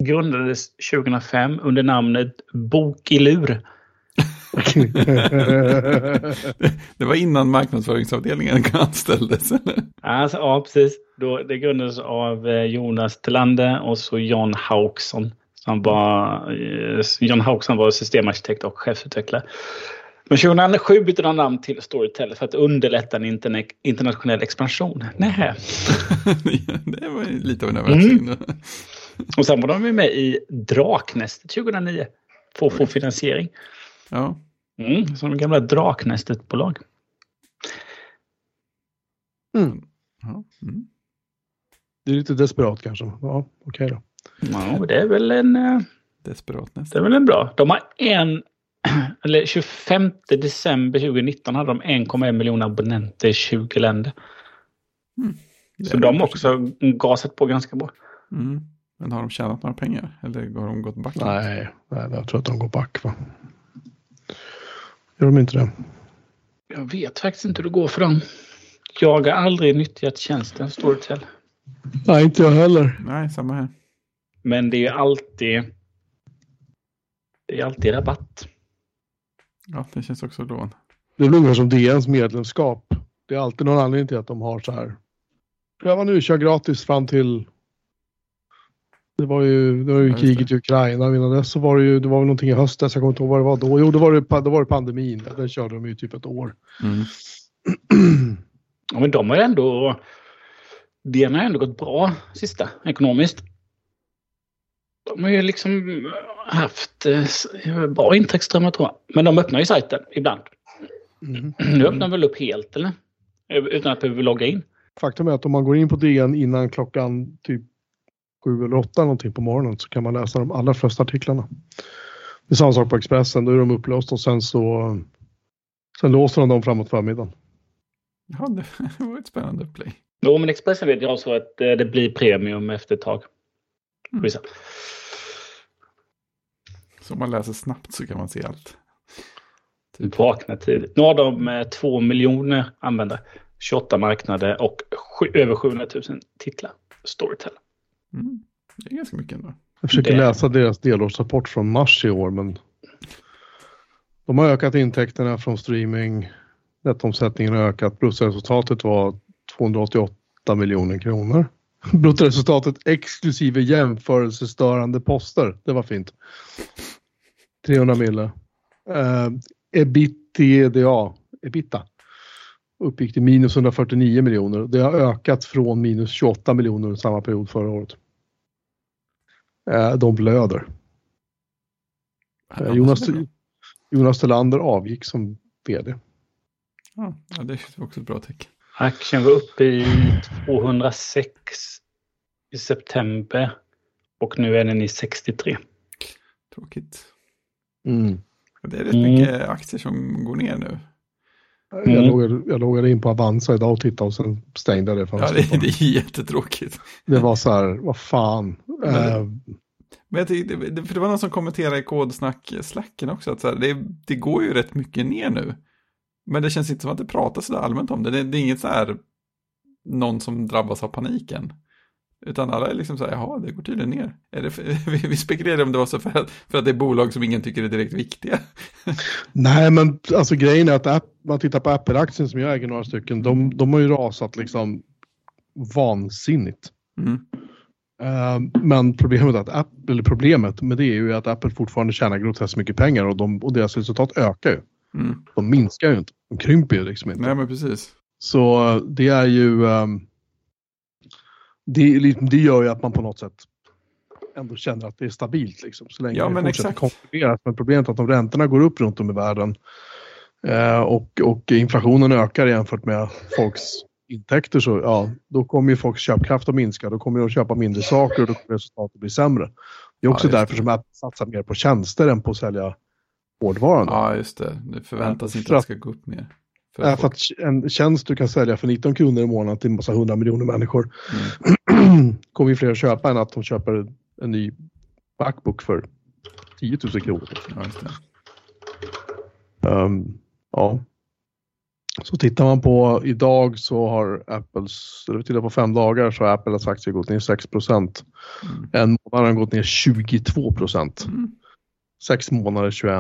Speaker 2: grundades 2005 under namnet Bok i lur.
Speaker 1: Det var innan marknadsföringsavdelningen anställdes? Eller?
Speaker 2: Alltså, ja, precis. Då, det grundades av eh, Jonas Telander och så John Hauksson. Som var, eh, John Hauksson var systemarkitekt och chefsutvecklare. Men 2007 bytte de namn till Storytel för att underlätta en interna internationell expansion. Nej.
Speaker 1: det var lite av en överraskning. Mm.
Speaker 2: Och sen var de med i Draknästet 2009 för att få finansiering.
Speaker 1: Ja.
Speaker 2: Mm, som det gamla Draknästet-bolag.
Speaker 3: Mm. Ja. Mm. Det är lite desperat kanske. Ja, okej okay då.
Speaker 2: Ja, det är väl en... Eh,
Speaker 1: desperat nästan.
Speaker 2: Det är väl en bra. De har en... Eller 25 december 2019 hade de 1,1 miljoner abonnenter i 20 länder. Mm. Så de har också gasat på ganska bra.
Speaker 1: Mm. Men har de tjänat några pengar? Eller har de gått back?
Speaker 3: Nej, nej jag tror att de går back. Va? Gör de inte det?
Speaker 2: Jag vet faktiskt inte hur det går för dem. Jag har aldrig nyttjat tjänsten Storytel.
Speaker 3: Nej, inte jag heller.
Speaker 1: Nej, samma här.
Speaker 2: Men det är ju alltid... Det är alltid rabatt.
Speaker 1: Ja, det känns också lån.
Speaker 3: Det är ungefär som DNs medlemskap. Det är alltid någon anledning till att de har så här. Pröva nu, kör gratis fram till det var ju, det var ju ja, kriget i Ukraina. Innan dess så var det ju, det var väl någonting i höstas, jag kommer inte ihåg vad det var då. Jo, då var det, då var det pandemin. Den körde de ju typ ett år.
Speaker 1: Mm.
Speaker 2: ja, men de har ju ändå, den har ändå gått bra sista ekonomiskt. De har ju liksom haft eh, bra intäktsströmmar tror jag. Men de öppnar ju sajten ibland. Mm. Nu öppnar de väl upp helt eller? Utan att behöva logga in.
Speaker 3: Faktum är att om man går in på DN innan klockan typ sju eller åtta någonting på morgonen så kan man läsa de allra flesta artiklarna. Det är samma sak på Expressen, då är de upplåsta och sen så sen låser de dem framåt förmiddagen.
Speaker 1: Ja, det var ett spännande upplägg.
Speaker 2: Jo, men Expressen vet jag så att eh, det blir premium efter ett tag. Mm.
Speaker 1: Så om man läser snabbt så kan man se allt.
Speaker 2: Typ. Vakna tidigt. Nu har de eh, två miljoner användare, 28 marknader och över 700 000 titlar. Storytel.
Speaker 1: Mm. Det är ganska mycket ändå.
Speaker 3: Jag försöker det... läsa deras delårsrapport från mars i år, men de har ökat intäkterna från streaming. Nettomsättningen har ökat. Bruttoresultatet var 288 miljoner kronor. Bruttoresultatet exklusive jämförelsestörande poster. Det var fint. 300 mille. Uh, ebitda, ebita uppgick till minus 149 miljoner. Det har ökat från minus 28 miljoner samma period förra året. Eh, de blöder. Eh, Jonas, Jonas Telander avgick som vd.
Speaker 1: Ja, det är också ett bra tecken.
Speaker 2: Aktien var uppe i 206 i september och nu är den i 63.
Speaker 1: Tråkigt.
Speaker 3: Mm.
Speaker 1: Det är rätt mycket mm. aktier som går ner nu.
Speaker 3: Mm. Jag, loggade, jag loggade in på Avanza idag och tittade och sen stängde det.
Speaker 1: Ja, det, det är jättetråkigt.
Speaker 3: Det var så här, vad fan.
Speaker 1: Men, äh, men jag tyckte, för det var någon som kommenterade i kodsnack-slacken också, att så här, det, det går ju rätt mycket ner nu. Men det känns inte som att det pratas så allmänt om det. det. Det är inget så här, någon som drabbas av paniken. Utan alla är liksom så här, jaha, det går tydligen ner. För, vi spekulerade om det var så för att, för att det är bolag som ingen tycker är direkt viktiga.
Speaker 3: Nej, men alltså grejen är att app, man tittar på Apple-aktien som jag äger några stycken, de, de har ju rasat liksom vansinnigt.
Speaker 1: Mm.
Speaker 3: Uh, men problemet, att Apple, eller problemet med det är ju att Apple fortfarande tjänar groteskt mycket pengar och, de, och deras resultat ökar ju.
Speaker 1: Mm.
Speaker 3: De minskar ju inte, de krymper ju liksom inte.
Speaker 1: Nej, men precis.
Speaker 3: Så uh, det är ju... Um, det, det gör ju att man på något sätt ändå känner att det är stabilt liksom, så länge
Speaker 1: Ja,
Speaker 3: det
Speaker 1: men
Speaker 3: fortsätter
Speaker 1: exakt.
Speaker 3: konkurreras. Men problemet är att om räntorna går upp runt om i världen eh, och, och inflationen ökar jämfört med folks intäkter så ja, då kommer ju folks köpkraft att minska. Då kommer de att köpa mindre saker och då kommer resultatet bli sämre. Det är också
Speaker 1: Ja,
Speaker 3: därför som Apple satsar mer på tjänster än på att sälja hårdvaran.
Speaker 1: Ja, just det. Det förväntas
Speaker 3: Ja,
Speaker 1: inte
Speaker 3: för
Speaker 1: att det ska gå upp mer. För
Speaker 3: för att en tjänst du kan sälja för 19 kronor i månaden till en massa 100 miljoner människor
Speaker 1: Mm.
Speaker 3: kommer ju fler att köpa än att de köper en ny Macbook för 10 000 kronor. Ehm, ja. Så tittar man på idag så har Apples, eller tittar på fem dagar så har Apples aktier gått ner 6 procent.
Speaker 1: Mm.
Speaker 3: En månad har den gått ner 22 procent.
Speaker 1: Mm.
Speaker 3: Sex månader 21.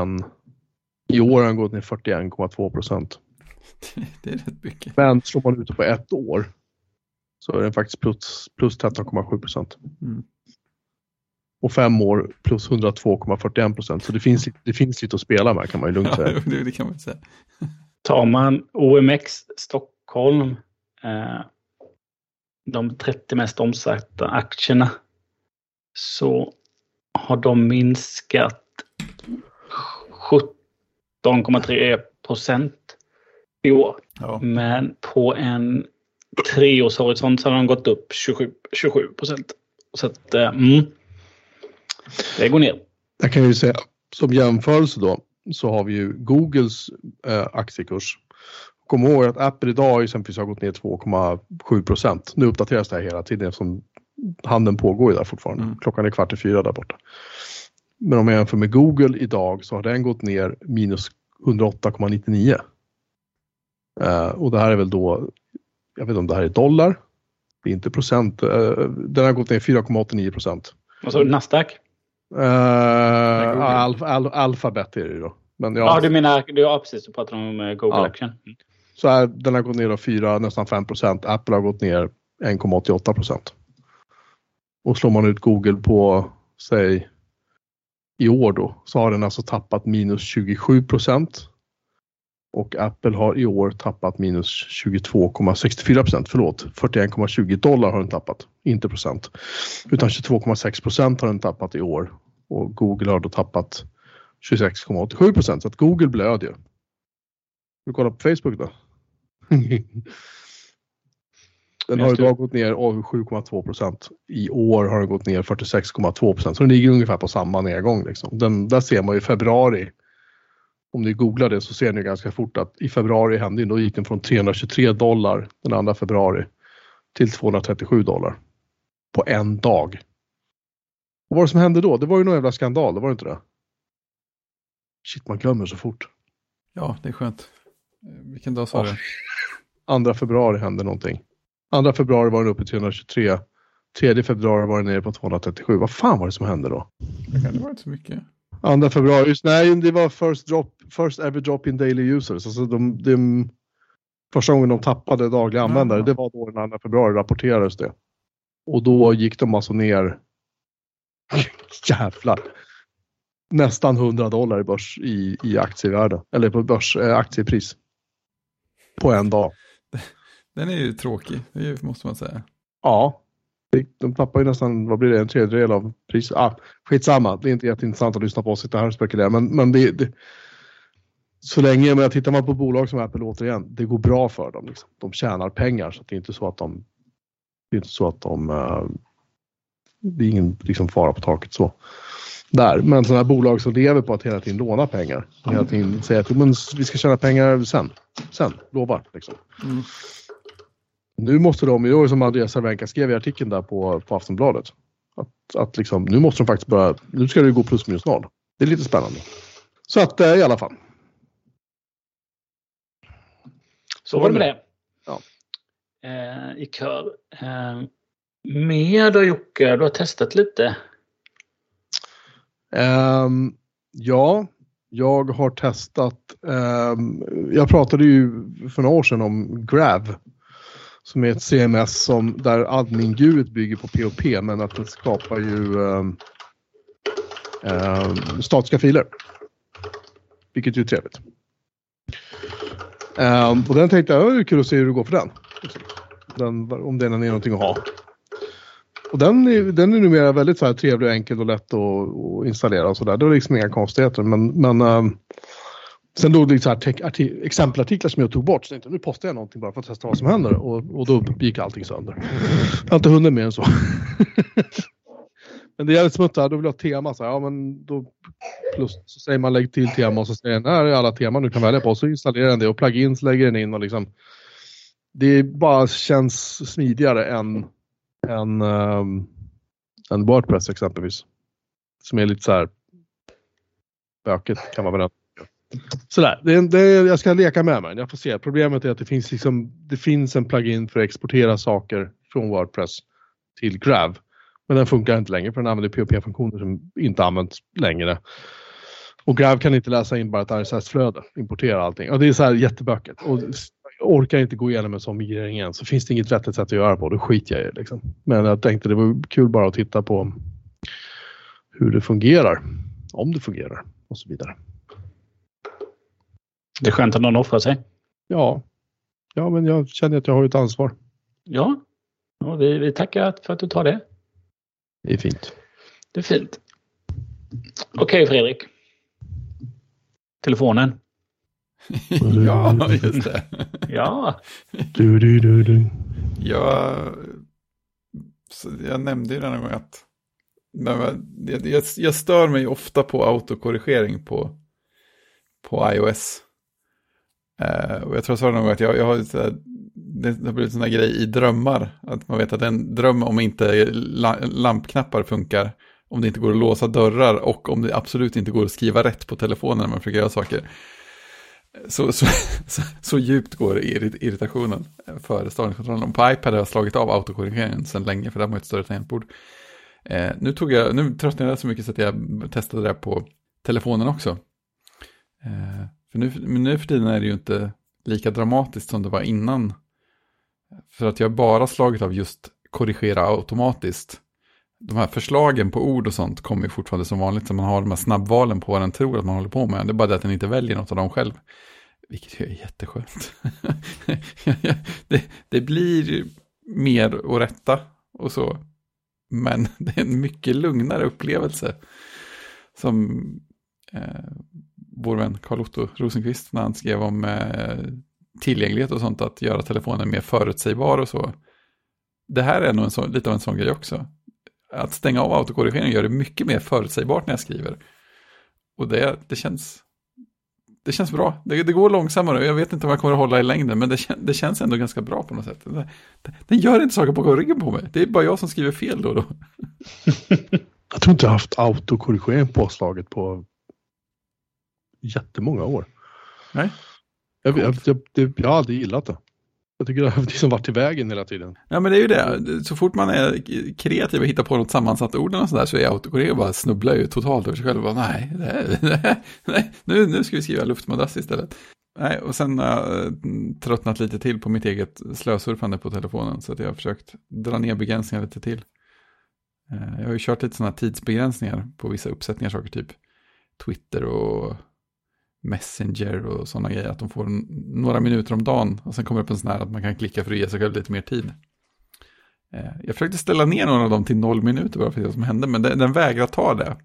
Speaker 3: I år har den gått ner 41,2 procent.
Speaker 1: Det är rätt mycket.
Speaker 3: Men slår man ut på ett år så är den faktiskt plus, plus 13,7 procent.
Speaker 1: Mm.
Speaker 3: Och fem år plus 102,41 procent. Så det finns, det finns lite att spela med kan man ju lugnt
Speaker 1: Ja,
Speaker 3: säga.
Speaker 1: det, det kan man säga.
Speaker 2: Tar man OMX Stockholm, eh, de 30 mest omsatta aktierna, så har de minskat 17,3 procent i år.
Speaker 1: Ja.
Speaker 2: Men på en treårshorisont så har de gått upp 27 27 procent. Så att, eh, mm, det går ner.
Speaker 3: Jag kan ju säga som jämförelse då så har vi ju Googles eh, aktiekurs. Kom ihåg att Apple idag exempelvis har gått ner 2,7 procent. Nu uppdateras det här hela tiden eftersom handeln pågår ju där fortfarande.
Speaker 1: Mm.
Speaker 3: Klockan är kvart i fyra där borta. Men om jag jämför med Google idag så har den gått ner minus 108,99. Eh, och det här är väl då, jag vet inte om det här är dollar. Det är inte procent. Eh, den har gått ner 4,89 procent.
Speaker 2: Och så Nasdaq.
Speaker 3: Uh, al, al, alfabet är det ju då. Men ja,
Speaker 2: Ja, du menar, du, ja precis, du pratar om eh, Google-aktien. Mm.
Speaker 3: så här, den har gått ner då 4, nästan 5 procent. Apple har gått ner 1,88 procent. Och slår man ut Google på, säg, i år då, så har den alltså tappat minus 27 procent. Och Apple har i år tappat minus 22,64 procent, förlåt, 41,20 dollar har den tappat, inte procent. Utan 22,6 procent har den tappat i år och Google har då tappat 26,87 procent. Så att Google blöder ju. Du kollar på Facebook då? Den har idag gått ner 7,2 procent. I år har den gått ner 46,2 procent. Så den ligger ungefär på samma nedgång. Liksom. Den, där ser man ju i februari. Om ni googlar det så ser ni ganska fort att i februari hände då gick den från 323 dollar den 2 februari till 237 dollar. På en dag. Och vad var det som hände då? Det var ju någon jävla skandal, det var det inte det? Shit, man glömmer så fort.
Speaker 1: ja, det är skönt. Vilken dag sa du?
Speaker 3: 2 februari hände någonting. 2 februari var den uppe i 323. 3 februari var den nere på 237. Vad fan var det som hände då?
Speaker 1: Det vara inte så mycket.
Speaker 3: 2 februari, nej det var first, drop, first ever drop in daily users. Alltså de, de, första gången de tappade dagliga användare,
Speaker 1: Jaha.
Speaker 3: det var då den 2 februari rapporterades det. Och då gick de alltså ner, jävlar, nästan 100 dollar i börs i, i aktievärde, eller på börs, eh, aktiepris. På en dag.
Speaker 1: Den är ju tråkig, det måste man säga.
Speaker 3: Ja. De tappar ju nästan, vad blir det, en tredjedel av priset. Ah, skitsamma, det är inte jätteintressant att lyssna på oss sitta här och spekulera. Men, men det, det, så länge, men tittar man på bolag som Apple återigen, det går bra för dem. Liksom. De tjänar pengar så det är inte så att de, det är inte så att de, eh, det är ingen liksom, fara på taket så. Där. Men sådana här bolag som lever på att hela tiden låna pengar. Hela tiden säga att "Jo, men vi ska tjäna pengar sen. Sen, lovar. Liksom.
Speaker 1: Mm.
Speaker 3: Nu måste de, det var som Andreas Cervenka skrev i artikeln där på, på Aftonbladet. Att, att liksom, nu måste de faktiskt börja, nu ska det gå plus minus noll. Det är lite spännande. Så att eh, i alla fall.
Speaker 2: Så var det med det.
Speaker 3: Ja.
Speaker 2: Eh, I kör. Eh, Mer då Jocke? Du har testat lite.
Speaker 3: Um, ja, jag har testat. Um, jag pratade ju för några år sedan om Grav. Som är ett CMS som, där admin bygger på POP men att det skapar ju um, statiska filer. Vilket är trevligt. Ehm, och den tänkte jag, det är kul att se hur det går för den. den om den är någonting att ha. Och den är, den är numera väldigt så här trevlig och enkel och lätt att, att installera och sådär. Det var liksom inga konstigheter. Men, men um, sen då det så här exempelartiklar som jag tog bort. Så tänkte nu postar jag någonting bara för att testa vad som händer. Och, och då gick allting sönder. Jag har inte hunnit mer än så. men det är jävligt smuttar. Då vill jag ha tema. Så här, ja, men då, plus så säger man lägg till tema och så säger den här är alla teman du kan välja på. Så installerar den det och plugins lägger den in och liksom. Det bara känns smidigare än än, um, än Wordpress exempelvis. Som är lite så här bökigt kan man väl Sådär, det, det, jag ska leka med mig. Jag får se. Problemet är att det finns, liksom, det finns en plugin för att exportera saker från Wordpress till Grav. Men den funkar inte längre för den använder POP-funktioner som inte används längre. Och Grav kan inte läsa in bara ett RSS-flöde, importera allting. Och det är så här jättebökigt. Och orkar inte gå igenom en sån migrering igen så finns det inget vettigt sätt att göra på. Då skiter jag i det. Liksom. Men jag tänkte det var kul bara att titta på hur det fungerar. Om det fungerar och så vidare.
Speaker 2: Det är skönt att någon offrar sig.
Speaker 3: Ja, ja men jag känner att jag har ett ansvar.
Speaker 2: Ja, ja vi, vi tackar för att du tar det.
Speaker 3: Det är fint.
Speaker 2: Det är fint. Okej okay, Fredrik. Telefonen.
Speaker 1: ja, just det.
Speaker 2: ja.
Speaker 3: Du, du, du, du.
Speaker 1: Jag, jag nämnde ju den gång att men, jag, jag, stör mig ofta på autokorrigering på, på iOS. Eh, och jag tror jag sa någon gång att jag, jag har så det har blivit en sån där grej i drömmar. Att man vet att en dröm om inte lampknappar funkar, om det inte går att låsa dörrar och om det absolut inte går att skriva rätt på telefonen när man försöker göra saker. Så, så, så, så, djupt går irritationen för stavningskontrollen. På iPad har jag slagit av autokorrigeringen sedan länge, för det har man ett större tangentbord. Eh, nu, tog jag, nu tröttnade jag så mycket så att jag testade det på telefonen också. Eh, för nu, men nu för tiden är det ju inte lika dramatiskt som det var innan. För att jag bara slagit av just korrigera automatiskt. De här förslagen på ord och sånt kommer ju fortfarande som vanligt. Så man har de här snabbvalen på vad den tror att man håller på med. Det är bara det att den inte väljer något av dem själv. Vilket ju är jätteskönt. det, det blir mer att rätta och så. Men det är en mycket lugnare upplevelse. Som eh, vår vän Carl-Otto Rosenqvist när han skrev om eh, tillgänglighet och sånt. Att göra telefonen mer förutsägbar och så. Det här är nog en så, lite av en sån grej också. Att stänga av autokorrigeringen gör det mycket mer förutsägbart när jag skriver. Och det, det känns det känns bra. Det, det, går långsammare. Jag vet inte om jag kommer att hålla i längden, men det, det känns ändå ganska bra på något sätt. Det, den gör inte saker på ryggen på mig. Det är bara jag som skriver fel då och då.
Speaker 3: jag tror inte jag har haft autokorrigering påslaget på jättemånga år.
Speaker 1: Nej.
Speaker 3: Jag, jag, jag, jag har aldrig gillat det. Jag tycker det har liksom varit i vägen hela tiden.
Speaker 1: Ja men det är ju det. Så fort man är kreativ och hittar på något sammansatt ord och sådär så är autokorrekt bara snubblar ju totalt över sig själv. Bara, nej, nej, nej, nu, nu ska vi skriva luftmadrass istället. Nej, och sen har jag tröttnat lite till på mitt eget slösurfande på telefonen. Så att jag har försökt dra ner begränsningar lite till. Eh, jag har ju kört lite sådana tidsbegränsningar på vissa uppsättningar, saker typ Twitter och Messenger och sådana grejer. Att de får några minuter om dagen och sen kommer det upp en sån här att man kan klicka för att ge sig själv lite mer tid. Eh, jag försökte ställa ner några av dem till noll minuter bara för att se vad som hände, men den, vägrar ta det.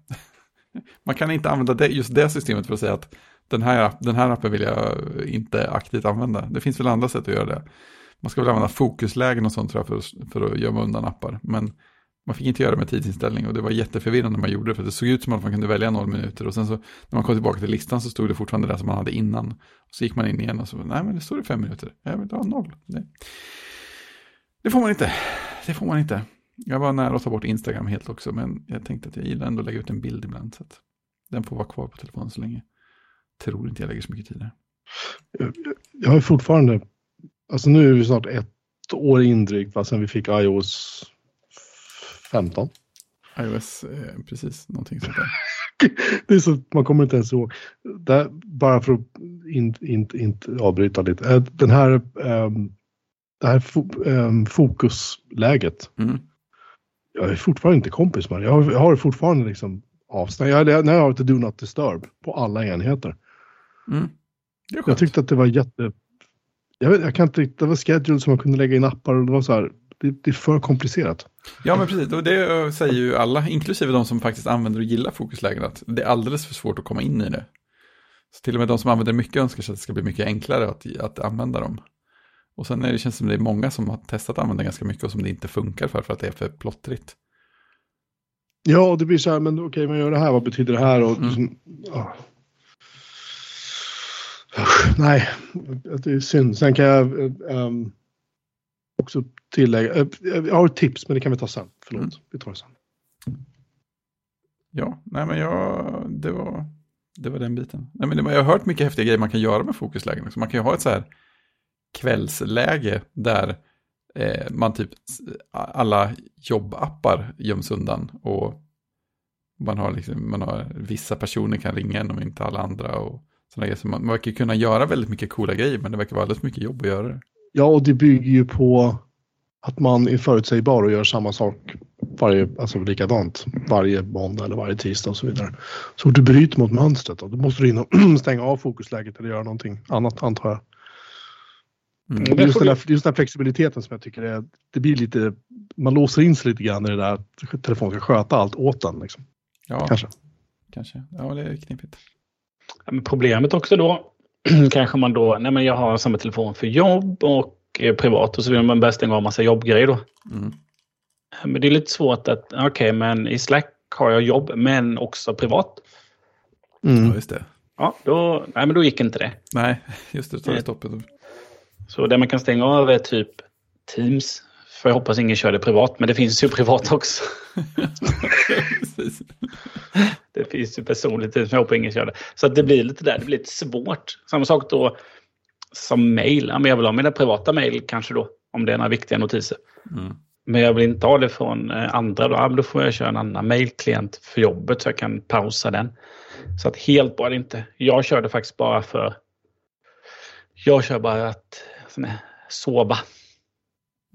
Speaker 1: Man kan inte använda just det systemet för att säga att den här, den här appen vill jag inte aktivt använda. Det finns väl andra sätt att göra det. Man ska väl använda fokuslägen och sånt tror jag för att, för att gömma undan appar. Men man fick inte göra med tidsinställning och det var jätteförvirrande när man gjorde det för det såg ut som att man kunde välja noll minuter och sen så när man kom tillbaka till listan så stod det fortfarande det som man hade innan. Och så gick man in igen och så, nej men det står det fem minuter, jag vill ha noll. Det, det får man inte, det får man inte. Jag var nära att ta bort Instagram helt också men jag tänkte att jag gillar ändå att lägga ut en bild ibland så att den får vara kvar på telefonen så länge. Tror inte jag lägger så mycket tid där.
Speaker 3: Jag, har fortfarande, alltså nu är vi snart ett år in drygt, sen vi fick iOS 15.
Speaker 1: iOS, eh, precis, någonting sånt där.
Speaker 3: Det är så, man kommer inte ens ihåg. Där, bara för att inte in, inte avbryta lite. Eh, Den här, ehm, det här fo, ehm, fokusläget.
Speaker 1: Mm.
Speaker 3: Jag är fortfarande inte kompis med det. Jag har, jag har fortfarande liksom avstängt. Jag, jag, jag har ett Do Not Disturb på alla enheter.
Speaker 1: Mm.
Speaker 3: Jag tyckte att det var jätte... Jag, vet, jag kan inte, det var schedule som man kunde lägga in appar och det var så här. Det, det är för komplicerat.
Speaker 1: Ja, men precis. Och det säger ju alla, inklusive de som faktiskt använder och gillar fokuslägen, att det är alldeles för svårt att komma in i det. Så till och med de som använder mycket önskar sig att det ska bli mycket enklare att, att använda dem. Och sen är det, känns det som det är många som har testat att använda ganska mycket och som det inte funkar för, för att det är för plottrigt.
Speaker 3: Ja, och det blir så här, men okej, man gör det här, vad betyder det här? Och,
Speaker 1: Mm.
Speaker 3: liksom, ja. Nej, det är synd. Sen kan jag eh, ehm, också tillägga, eh, jag har ett tips, men det kan vi ta sen. Förlåt,
Speaker 1: Mm.
Speaker 3: vi tar det sen.
Speaker 1: Ja, nej men jag, det var, det var den biten. Nej, men jag har hört mycket häftiga grejer man kan göra med fokuslägen. också. Man kan ju ha ett så här kvällsläge där eh, man typ, alla jobbappar göms undan och man har, liksom, man har vissa personer kan ringa en och inte alla andra och sådana grejer. Så man, man verkar kunna göra väldigt mycket coola grejer men det verkar vara alldeles mycket jobb att göra det.
Speaker 3: Ja, och det bygger ju på att man är förutsägbar och gör samma sak varje, alltså likadant varje måndag eller varje tisdag och så vidare. Så du bryter mot mönstret då, då måste du in och stänga av fokusläget eller göra någonting annat antar jag.
Speaker 1: Mm.
Speaker 3: Det är just den, där, just den här flexibiliteten som jag tycker är, det blir lite, man låser in sig lite grann i det där att telefonen ska sköta allt åt en. Liksom.
Speaker 1: Ja,
Speaker 3: Kanske.
Speaker 1: kanske. Ja, det är knepigt.
Speaker 2: Ja, problemet också då, kanske man då, nej men jag har samma telefon för jobb och eh, privat och så vill man börja stänga av massa jobbgrejer då.
Speaker 1: Mm.
Speaker 2: Men det är lite svårt att, okej, men i Slack har jag jobb men också privat.
Speaker 3: Mm.
Speaker 1: Ja, just det.
Speaker 2: Ja, då, nej, men då gick inte det.
Speaker 1: Nej, just det, tar det
Speaker 2: Nej.
Speaker 1: stoppet.
Speaker 2: Så det man kan stänga av är typ Teams. För jag hoppas ingen kör det privat, men det finns ju privat också. Det finns ju personligt, men jag hoppas ingen kör det. Så att det blir lite där, det blir lite svårt. Samma sak då som mail. Ja, men jag vill ha mina privata mail kanske då, om det är några viktiga notiser.
Speaker 1: Mm.
Speaker 2: Men jag vill inte ha det från eh, andra. Då, ja, då får jag köra en annan mailklient för jobbet så jag kan pausa den. Så att helt bra det inte. Jag körde faktiskt bara för... Jag kör bara att sån här, sova.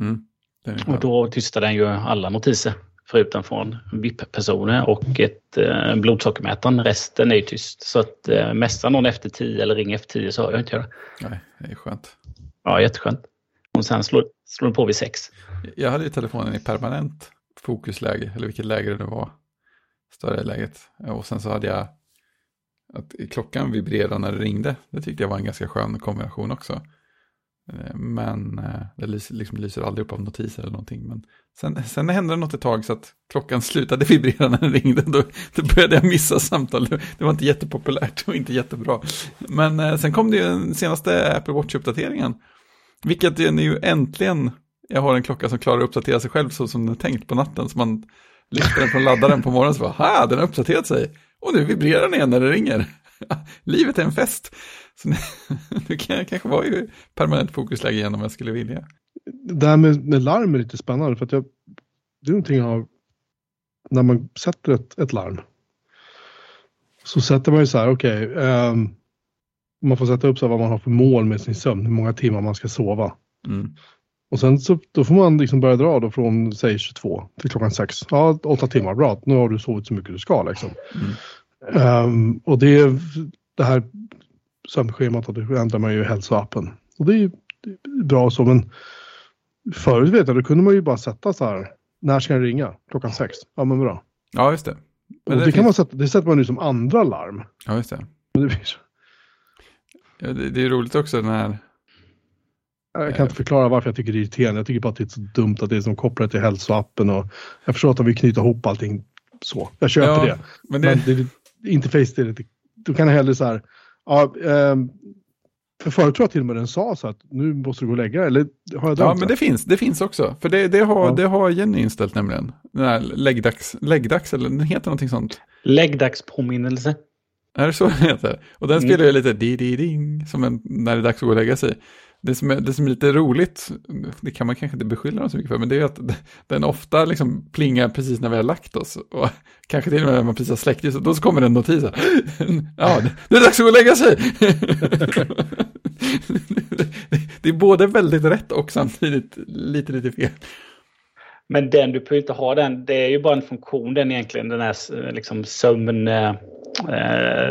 Speaker 1: Mm.
Speaker 2: Och då tystar den ju alla notiser. Förutom från VIP-personer och ett eh, blodsockermätaren. Resten är ju tyst. Så att eh, messar någon efter 10 eller ringer efter 10 så hör jag inte det.
Speaker 1: Nej, det är skönt.
Speaker 2: Ja, jätteskönt. Och sen slår, slår den på vid 6.
Speaker 1: Jag hade ju telefonen i permanent fokusläge, eller vilket läge det var. Större läget. Och sen så hade jag att klockan vibrerade när det ringde. Det tyckte jag var en ganska skön kombination också. Eh, men eh, det liksom lyser aldrig upp av notiser eller någonting. Men sen, sen hände det något ett tag så att klockan slutade vibrera när den ringde. Då, då började jag missa samtal. Det var inte jättepopulärt och inte jättebra. Men eh, sen kom det ju den senaste Apple Watch-uppdateringen. Vilket är ju äntligen, jag har en klocka som klarar att uppdatera sig själv så som den är tänkt på natten. Så man lyfter den från laddaren på morgonen så bara, ha, den har uppdaterat sig. Och nu vibrerar den igen när det ringer. Livet är en fest. Så nu, nu kan jag kanske vara i permanent fokusläge igen om jag skulle vilja.
Speaker 3: Det här med, med larm är lite spännande för att jag, det är någonting jag har, när man sätter ett, ett larm. Så sätter man ju så här, okej, ehm, man får sätta upp så vad man har för mål med sin sömn, hur många timmar man ska sova.
Speaker 1: Mm.
Speaker 3: Och sen så då får man liksom börja dra då från säg 22 till klockan 6. Ja, åtta timmar, bra. Nu har du sovit så mycket du ska liksom.
Speaker 1: Mm.
Speaker 3: Ehm, och det, är det här sömnschemat, då, det ändrar man ju hälsoappen. Och det är ju bra så, men förut vet jag, då kunde man ju bara sätta så här, när ska den ringa? Klockan 6. Ja, men bra.
Speaker 1: Ja, just det.
Speaker 3: Och
Speaker 1: Men
Speaker 3: det,
Speaker 1: det
Speaker 3: kan man
Speaker 1: finns-
Speaker 3: sätta, det sätter man ju som andra larm.
Speaker 1: Ja, just det.
Speaker 3: Men det blir
Speaker 1: Ja, det, det är roligt också den här,
Speaker 3: Jag kan inte förklara varför jag tycker det är irriterande. Jag tycker bara att det är så dumt att det är som kopplat till hälsoappen och jag förstår att de vill knyta ihop allting så. Jag köper
Speaker 1: Ja,
Speaker 3: det.
Speaker 1: men det,
Speaker 3: Men det, är interface, är lite, du kan hellre så här, ja, ehm, för förut tror jag till och med den sa så att nu måste du gå och lägga eller har jag
Speaker 1: Ja, men det finns, det finns också. För det, det, har,
Speaker 3: Ja.
Speaker 1: det har Jenny inställt nämligen. Den här läggdags, läggdags eller den heter någonting sånt.
Speaker 2: Läggdagspåminnelse.
Speaker 1: Är det så den heter? Och den
Speaker 2: Mm.
Speaker 1: spelar ju lite di di ding som en, när det är dags att gå och lägga sig. Det, som är, det som är lite roligt, det kan man kanske inte beskylla dem så mycket för, men det är att den ofta liksom plingar precis när vi har lagt oss. Och kanske till och med när man precis har släckt ljuset, då så kommer en notis. Ja, det är dags att gå och lägga sig. det är både väldigt rätt och samtidigt lite, lite fel.
Speaker 2: Men den, du behöver inte ha den. Det är ju bara en funktion den egentligen. Den här liksom sömn, äh,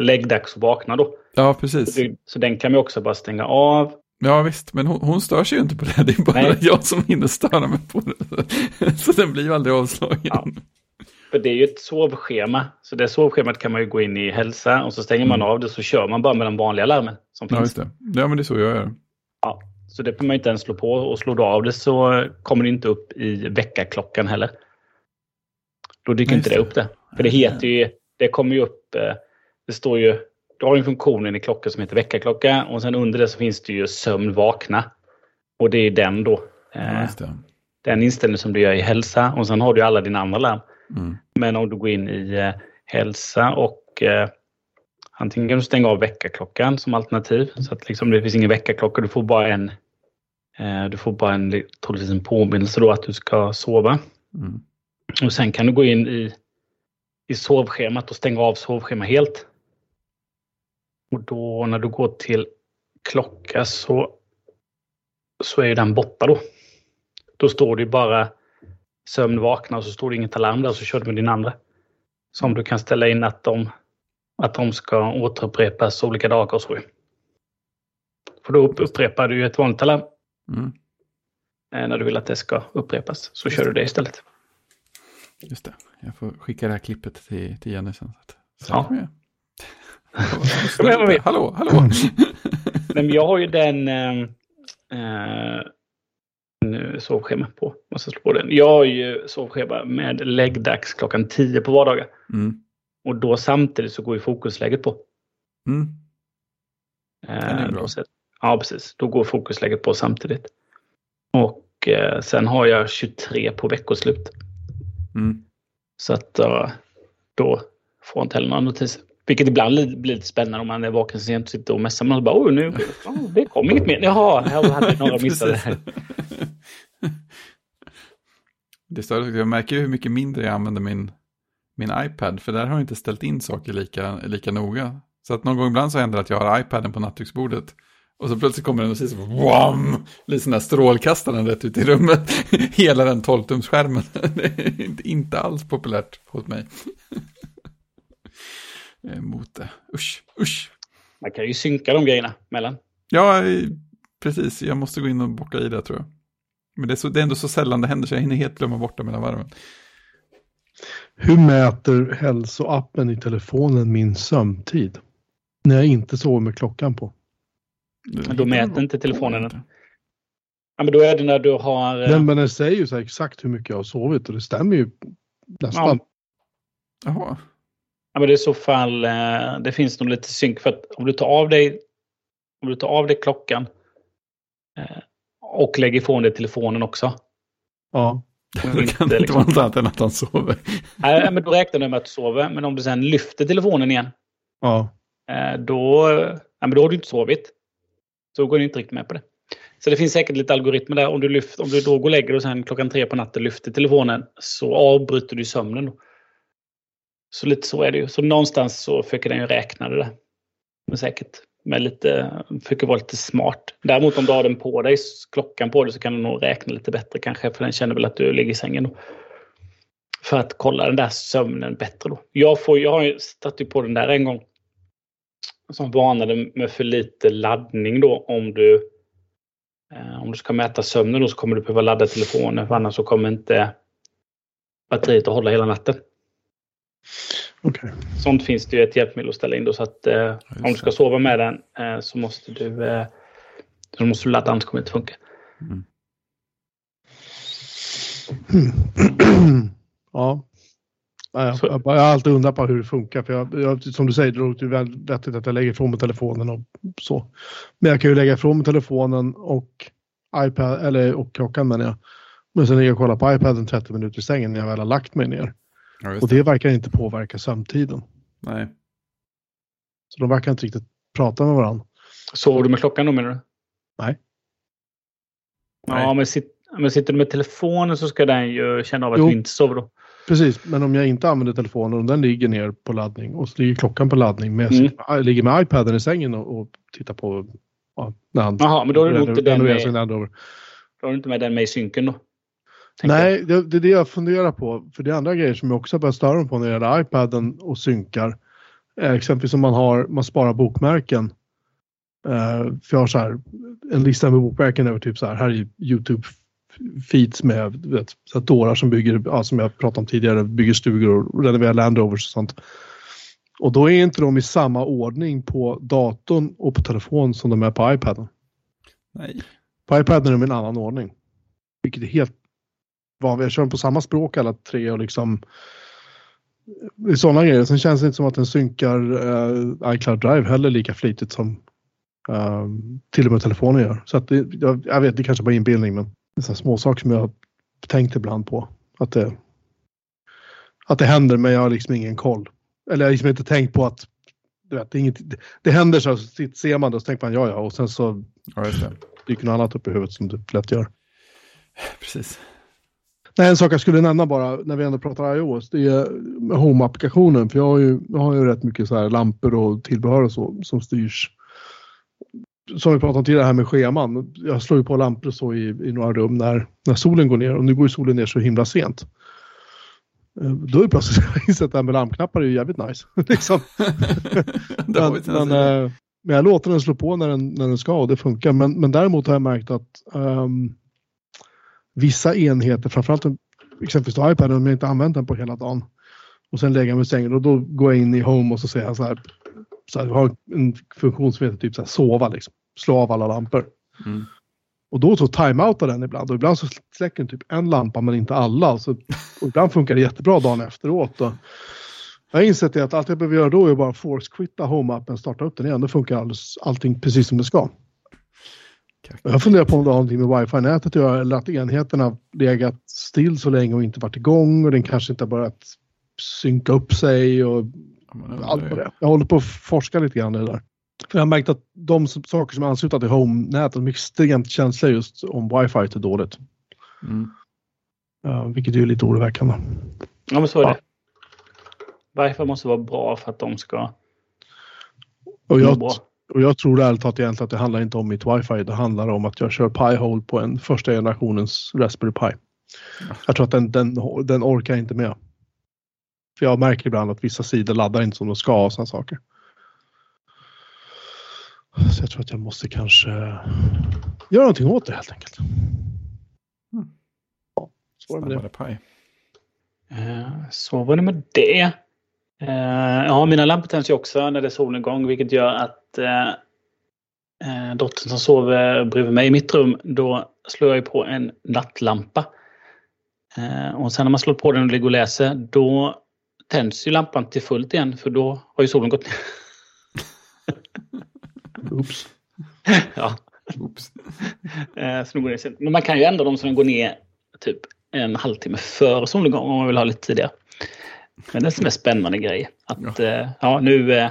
Speaker 2: läggdags och vakna då.
Speaker 1: Ja, precis.
Speaker 2: Så, så, den kan man också bara stänga av.
Speaker 1: Ja, visst. Men hon, hon stör sig ju inte på det. Det är bara Nej. jag som hinner störa mig på det. Så den blir aldrig avslagen. Ja.
Speaker 2: För det är ju ett sovschema. Så det sovschemat kan man ju gå in i hälsa och så stänger man mm. av det så kör man bara med de vanliga larmen som
Speaker 1: finns. Ja, just det. Ja, men det är så jag gör.
Speaker 2: Ja, så det behöver man inte ens slå på och slår du av det så kommer det inte upp i väckarklockan heller. Då dyker inte det upp det. För det heter ju, det kommer ju upp, eh, det står ju, du har en funktion i klockan som heter väckarklocka och sen under det så finns det ju sömn vakna. Och det är den då.
Speaker 1: Ja,
Speaker 2: den inställning som du gör i hälsa och sen har du alla dina andra larm. Mm. Men om du går in i eh, hälsa och eh, antingen kan du stänga av väckarklockan som alternativ. Så att liksom, det finns ingen väckarklocka, du får bara en eh, du får bara en, troligtvis en påminnelse då att du ska sova. Mm. Och sen kan du gå in i, i sovschemat och stänga av sovschema helt. Och då när du går till klocka så, så är den borta då. Då står det bara sömn vakna och så står det inget alarm där så kör du med din andra. Som du kan ställa in att de, att de ska återupprepas olika dagar och så. För då upprepar du ett vanligt alarm. Mm. Eh, när du vill att det ska upprepas så kör du det istället.
Speaker 1: Just det. Jag får skicka det här klippet till, till Jenny sen. Så
Speaker 2: ja.
Speaker 1: Hallå, hallå.
Speaker 2: Men jag har ju den eh, eh sovschema på. Måste slå på den. Jag har ju sovschema med läggdags klockan 10 på vardagar. Mm. Och då samtidigt så går ju fokusläget på. Mm.
Speaker 1: Eh, bra.
Speaker 2: ja, precis. Då går fokusläget på samtidigt. Och eh, sen har jag 23 på veckoslut. Mm. Så att uh, då får jag inte heller några notiser. Vilket ibland blir lite spännande om man är vaken sent och sitter och messar. Man bara, oj, nu, oh, det kom inget mer. Jaha, här hade några missat det här.
Speaker 1: Det står, jag märker hur mycket mindre jag använder min, min iPad. För där har jag inte ställt in saker lika, lika noga. Så att någon gång ibland så händer det att jag har iPaden på nattduksbordet. Och så plötsligt kommer den och säger så wham! Lite sån där strålkastaren rätt ut i rummet. Hela den 12-tumsskärmen. Det är inte, inte alls populärt hos mig. Mot det. Usch, usch.
Speaker 2: Man kan ju synka de grejerna mellan.
Speaker 1: Ja, precis. Jag måste gå in och bocka i det tror jag. Men det är, så, det är ändå så sällan det händer så jag hinner helt glömma bort det mellan varven.
Speaker 3: Hur mäter hälsoappen i telefonen min sömntid? När jag inte sover med klockan på.
Speaker 2: Då mäter inte telefonen den. Ja, men då är det när du har...
Speaker 3: Men, men den säger ju så exakt hur mycket jag har sovit och det stämmer ju nästan. Ja.
Speaker 1: Jaha.
Speaker 2: Ja, men det är i så fall, eh, det finns nog lite synk för att om du tar av dig, om du tar av dig klockan eh, och lägger ifrån dig telefonen också.
Speaker 1: Ja. Det kan inte, inte liksom, vara något annat än att han sover.
Speaker 2: Nej, men då räknar du med att du sover. Men om du sen lyfter telefonen igen.
Speaker 3: Ja.
Speaker 2: Eh, då, ja, men då har du inte sovit. Så går du inte riktigt med på det. Så det finns säkert lite algoritmer där. Om du, lyft, om du då går och lägger dig och sen klockan tre på natten lyfter telefonen så avbryter du sömnen. Då. Så lite så är det ju. Så någonstans så försöker den ju räkna det där. Men säkert med lite, försöker vara lite smart. Däremot om du har den på dig, klockan på dig, så kan den nog räkna lite bättre kanske. För den känner väl att du ligger i sängen då. För att kolla den där sömnen bättre då. Jag, får, jag har ju satt på den där en gång. Som varnade med för lite laddning då om du eh, om du ska mäta sömnen då så kommer du behöva ladda telefonen för annars så kommer inte batteriet att hålla hela natten.
Speaker 3: Okay.
Speaker 2: Sånt finns det ju ett hjälpmedel att ställa in då så att eh, om du ska sova med den eh, så måste du eh, så måste du ladda annars kommer det inte funka. Mm.
Speaker 3: ja. Jag, jag, har alltid undrat på hur det funkar. För jag, jag, som du säger, det låter ju vettigt att jag lägger ifrån mig telefonen och så. Men jag kan ju lägga ifrån mig telefonen och iPad, eller och klockan menar jag. Men sen ligga och kolla på iPaden 30 minuter i sängen när jag väl har lagt mig ner. Ja, och det verkar inte påverka sömntiden.
Speaker 1: Nej.
Speaker 3: Så de verkar inte riktigt prata med varandra.
Speaker 2: Sover du med klockan då menar du?
Speaker 3: Nej.
Speaker 2: Ja,
Speaker 1: Nej.
Speaker 2: men, sit, men sitter du med telefonen så ska den ju känna av att
Speaker 3: Jo.
Speaker 2: du inte sover då.
Speaker 3: Precis, men om jag inte använder telefonen och den ligger ner på laddning och så ligger klockan på laddning men jag
Speaker 2: Mm.
Speaker 3: sitter med- ligger med iPaden i sängen och, och tittar på ja, när han
Speaker 2: Jaha, men då är inte den med, då har du inte med den med i synken då?
Speaker 3: Nej, det, det är det jag funderar på. För det är andra grejer som jag också har börjat störa mig på när det gäller iPaden och synkar. Eh, exempelvis om man, har, man sparar bokmärken. Eh, för jag har så här, en lista med bokmärken över typ så här, här är YouTube-feeds med du vet, så här dårar som bygger, ja, som jag pratade om tidigare, bygger stugor och renoverar Land Rovers och sånt. Och då är inte de i samma ordning på datorn och på telefon som de är på iPaden.
Speaker 1: Nej.
Speaker 3: På iPaden är de i en annan ordning. Vilket är helt vanligt. Jag kör på samma språk alla tre och liksom är sådana grejer. Sen känns det inte som att den synkar eh, iCloud Drive heller lika flitigt som eh, till och med telefonen gör. Så att det, jag, jag vet, det kanske bara är inbildning men det är små saker som jag har tänkt ibland på. Att det, att det händer men jag har liksom ingen koll. Eller jag har liksom inte tänkt på att du vet, det, inget, det, händer så, ser man det och så tänker man ja ja och sen så
Speaker 1: Ja,
Speaker 3: dyker något annat upp i huvudet som det lätt gör.
Speaker 1: Precis.
Speaker 3: Nej, en sak jag skulle nämna bara när vi ändå pratar iOS, det är Home-applikationen. För jag har, ju, jag har ju rätt mycket så här lampor och tillbehör och så som styrs. Som vi pratade om tidigare här med scheman. Jag slår ju på lampor så i, i några rum när, när solen går ner. Och nu går ju solen ner så himla sent. Eh, Då är det plötsligt insett att det här med lampknappar är ju jävligt nice. liksom. men, men, eh, men jag låter den slå på när den, när den ska och det funkar. Men, men däremot har jag märkt att ehm, vissa enheter, framförallt exempelvis iPaden, om jag inte använt den på hela dagen och sen lägger jag mig i sängen och då går jag in i Home och så säger jag så här, så här jag har en funktion som heter typ så här, sova, liksom. slå av alla lampor.
Speaker 1: Mm.
Speaker 3: Och då så timeoutar den ibland och ibland så släcker den typ en lampa men inte alla. Så, och ibland funkar det jättebra dagen efteråt. Och jag har insett att allt jag behöver göra då är bara force-quitta Home-appen, starta upp den igen. Då funkar alldeles, allting precis som det ska. Och Jag funderar på om det har någonting med wifi-nätet att göra eller att enheterna har legat still så länge och inte varit igång och den kanske inte har börjat synka upp sig och
Speaker 1: Ja,
Speaker 3: allt på det. Jag håller på att forska lite grann i det där. För jag har märkt att de som, saker som är anslutna till Home-nätet är extremt känsliga just om wifi är dåligt.
Speaker 1: Mm.
Speaker 3: Uh, vilket är ju lite oroväckande.
Speaker 2: Ja, men så är
Speaker 3: Ja.
Speaker 2: det. Wifi måste vara bra för att de ska
Speaker 3: Och jag,
Speaker 2: bra.
Speaker 3: Och jag tror ärligt talat egentligen att det handlar inte om mitt wifi. Det handlar om att jag kör Pi-hole på en första generationens Raspberry Pi. Jag tror att den, den, den orkar inte med. För jag märker ibland att vissa sidor laddar inte som de ska och sådana saker. Så jag tror att jag måste kanske göra någonting åt det helt enkelt.
Speaker 1: Mm.
Speaker 3: Ja, så var det med det.
Speaker 1: Paj.
Speaker 2: Eh, Så var det med det. Eh, Ja, mina lampor tänds ju också när det är solnedgång vilket gör att eh, eh, dottern som sover bredvid mig i mitt rum, då slår jag på en nattlampa. Eh, Och sen när man slår på den och ligger och läser, då tänds ju lampan till fullt igen för då har ju solen gått ner.
Speaker 3: Oops.
Speaker 2: ja,
Speaker 1: Oops.
Speaker 2: eh, så går ner. Men man kan ju ändra dem så den går ner typ en halvtimme före solnedgång om man vill ha lite tidigare. Men det är en mest spännande grej. Att
Speaker 1: Ja.
Speaker 2: ja, ja nu... Eh,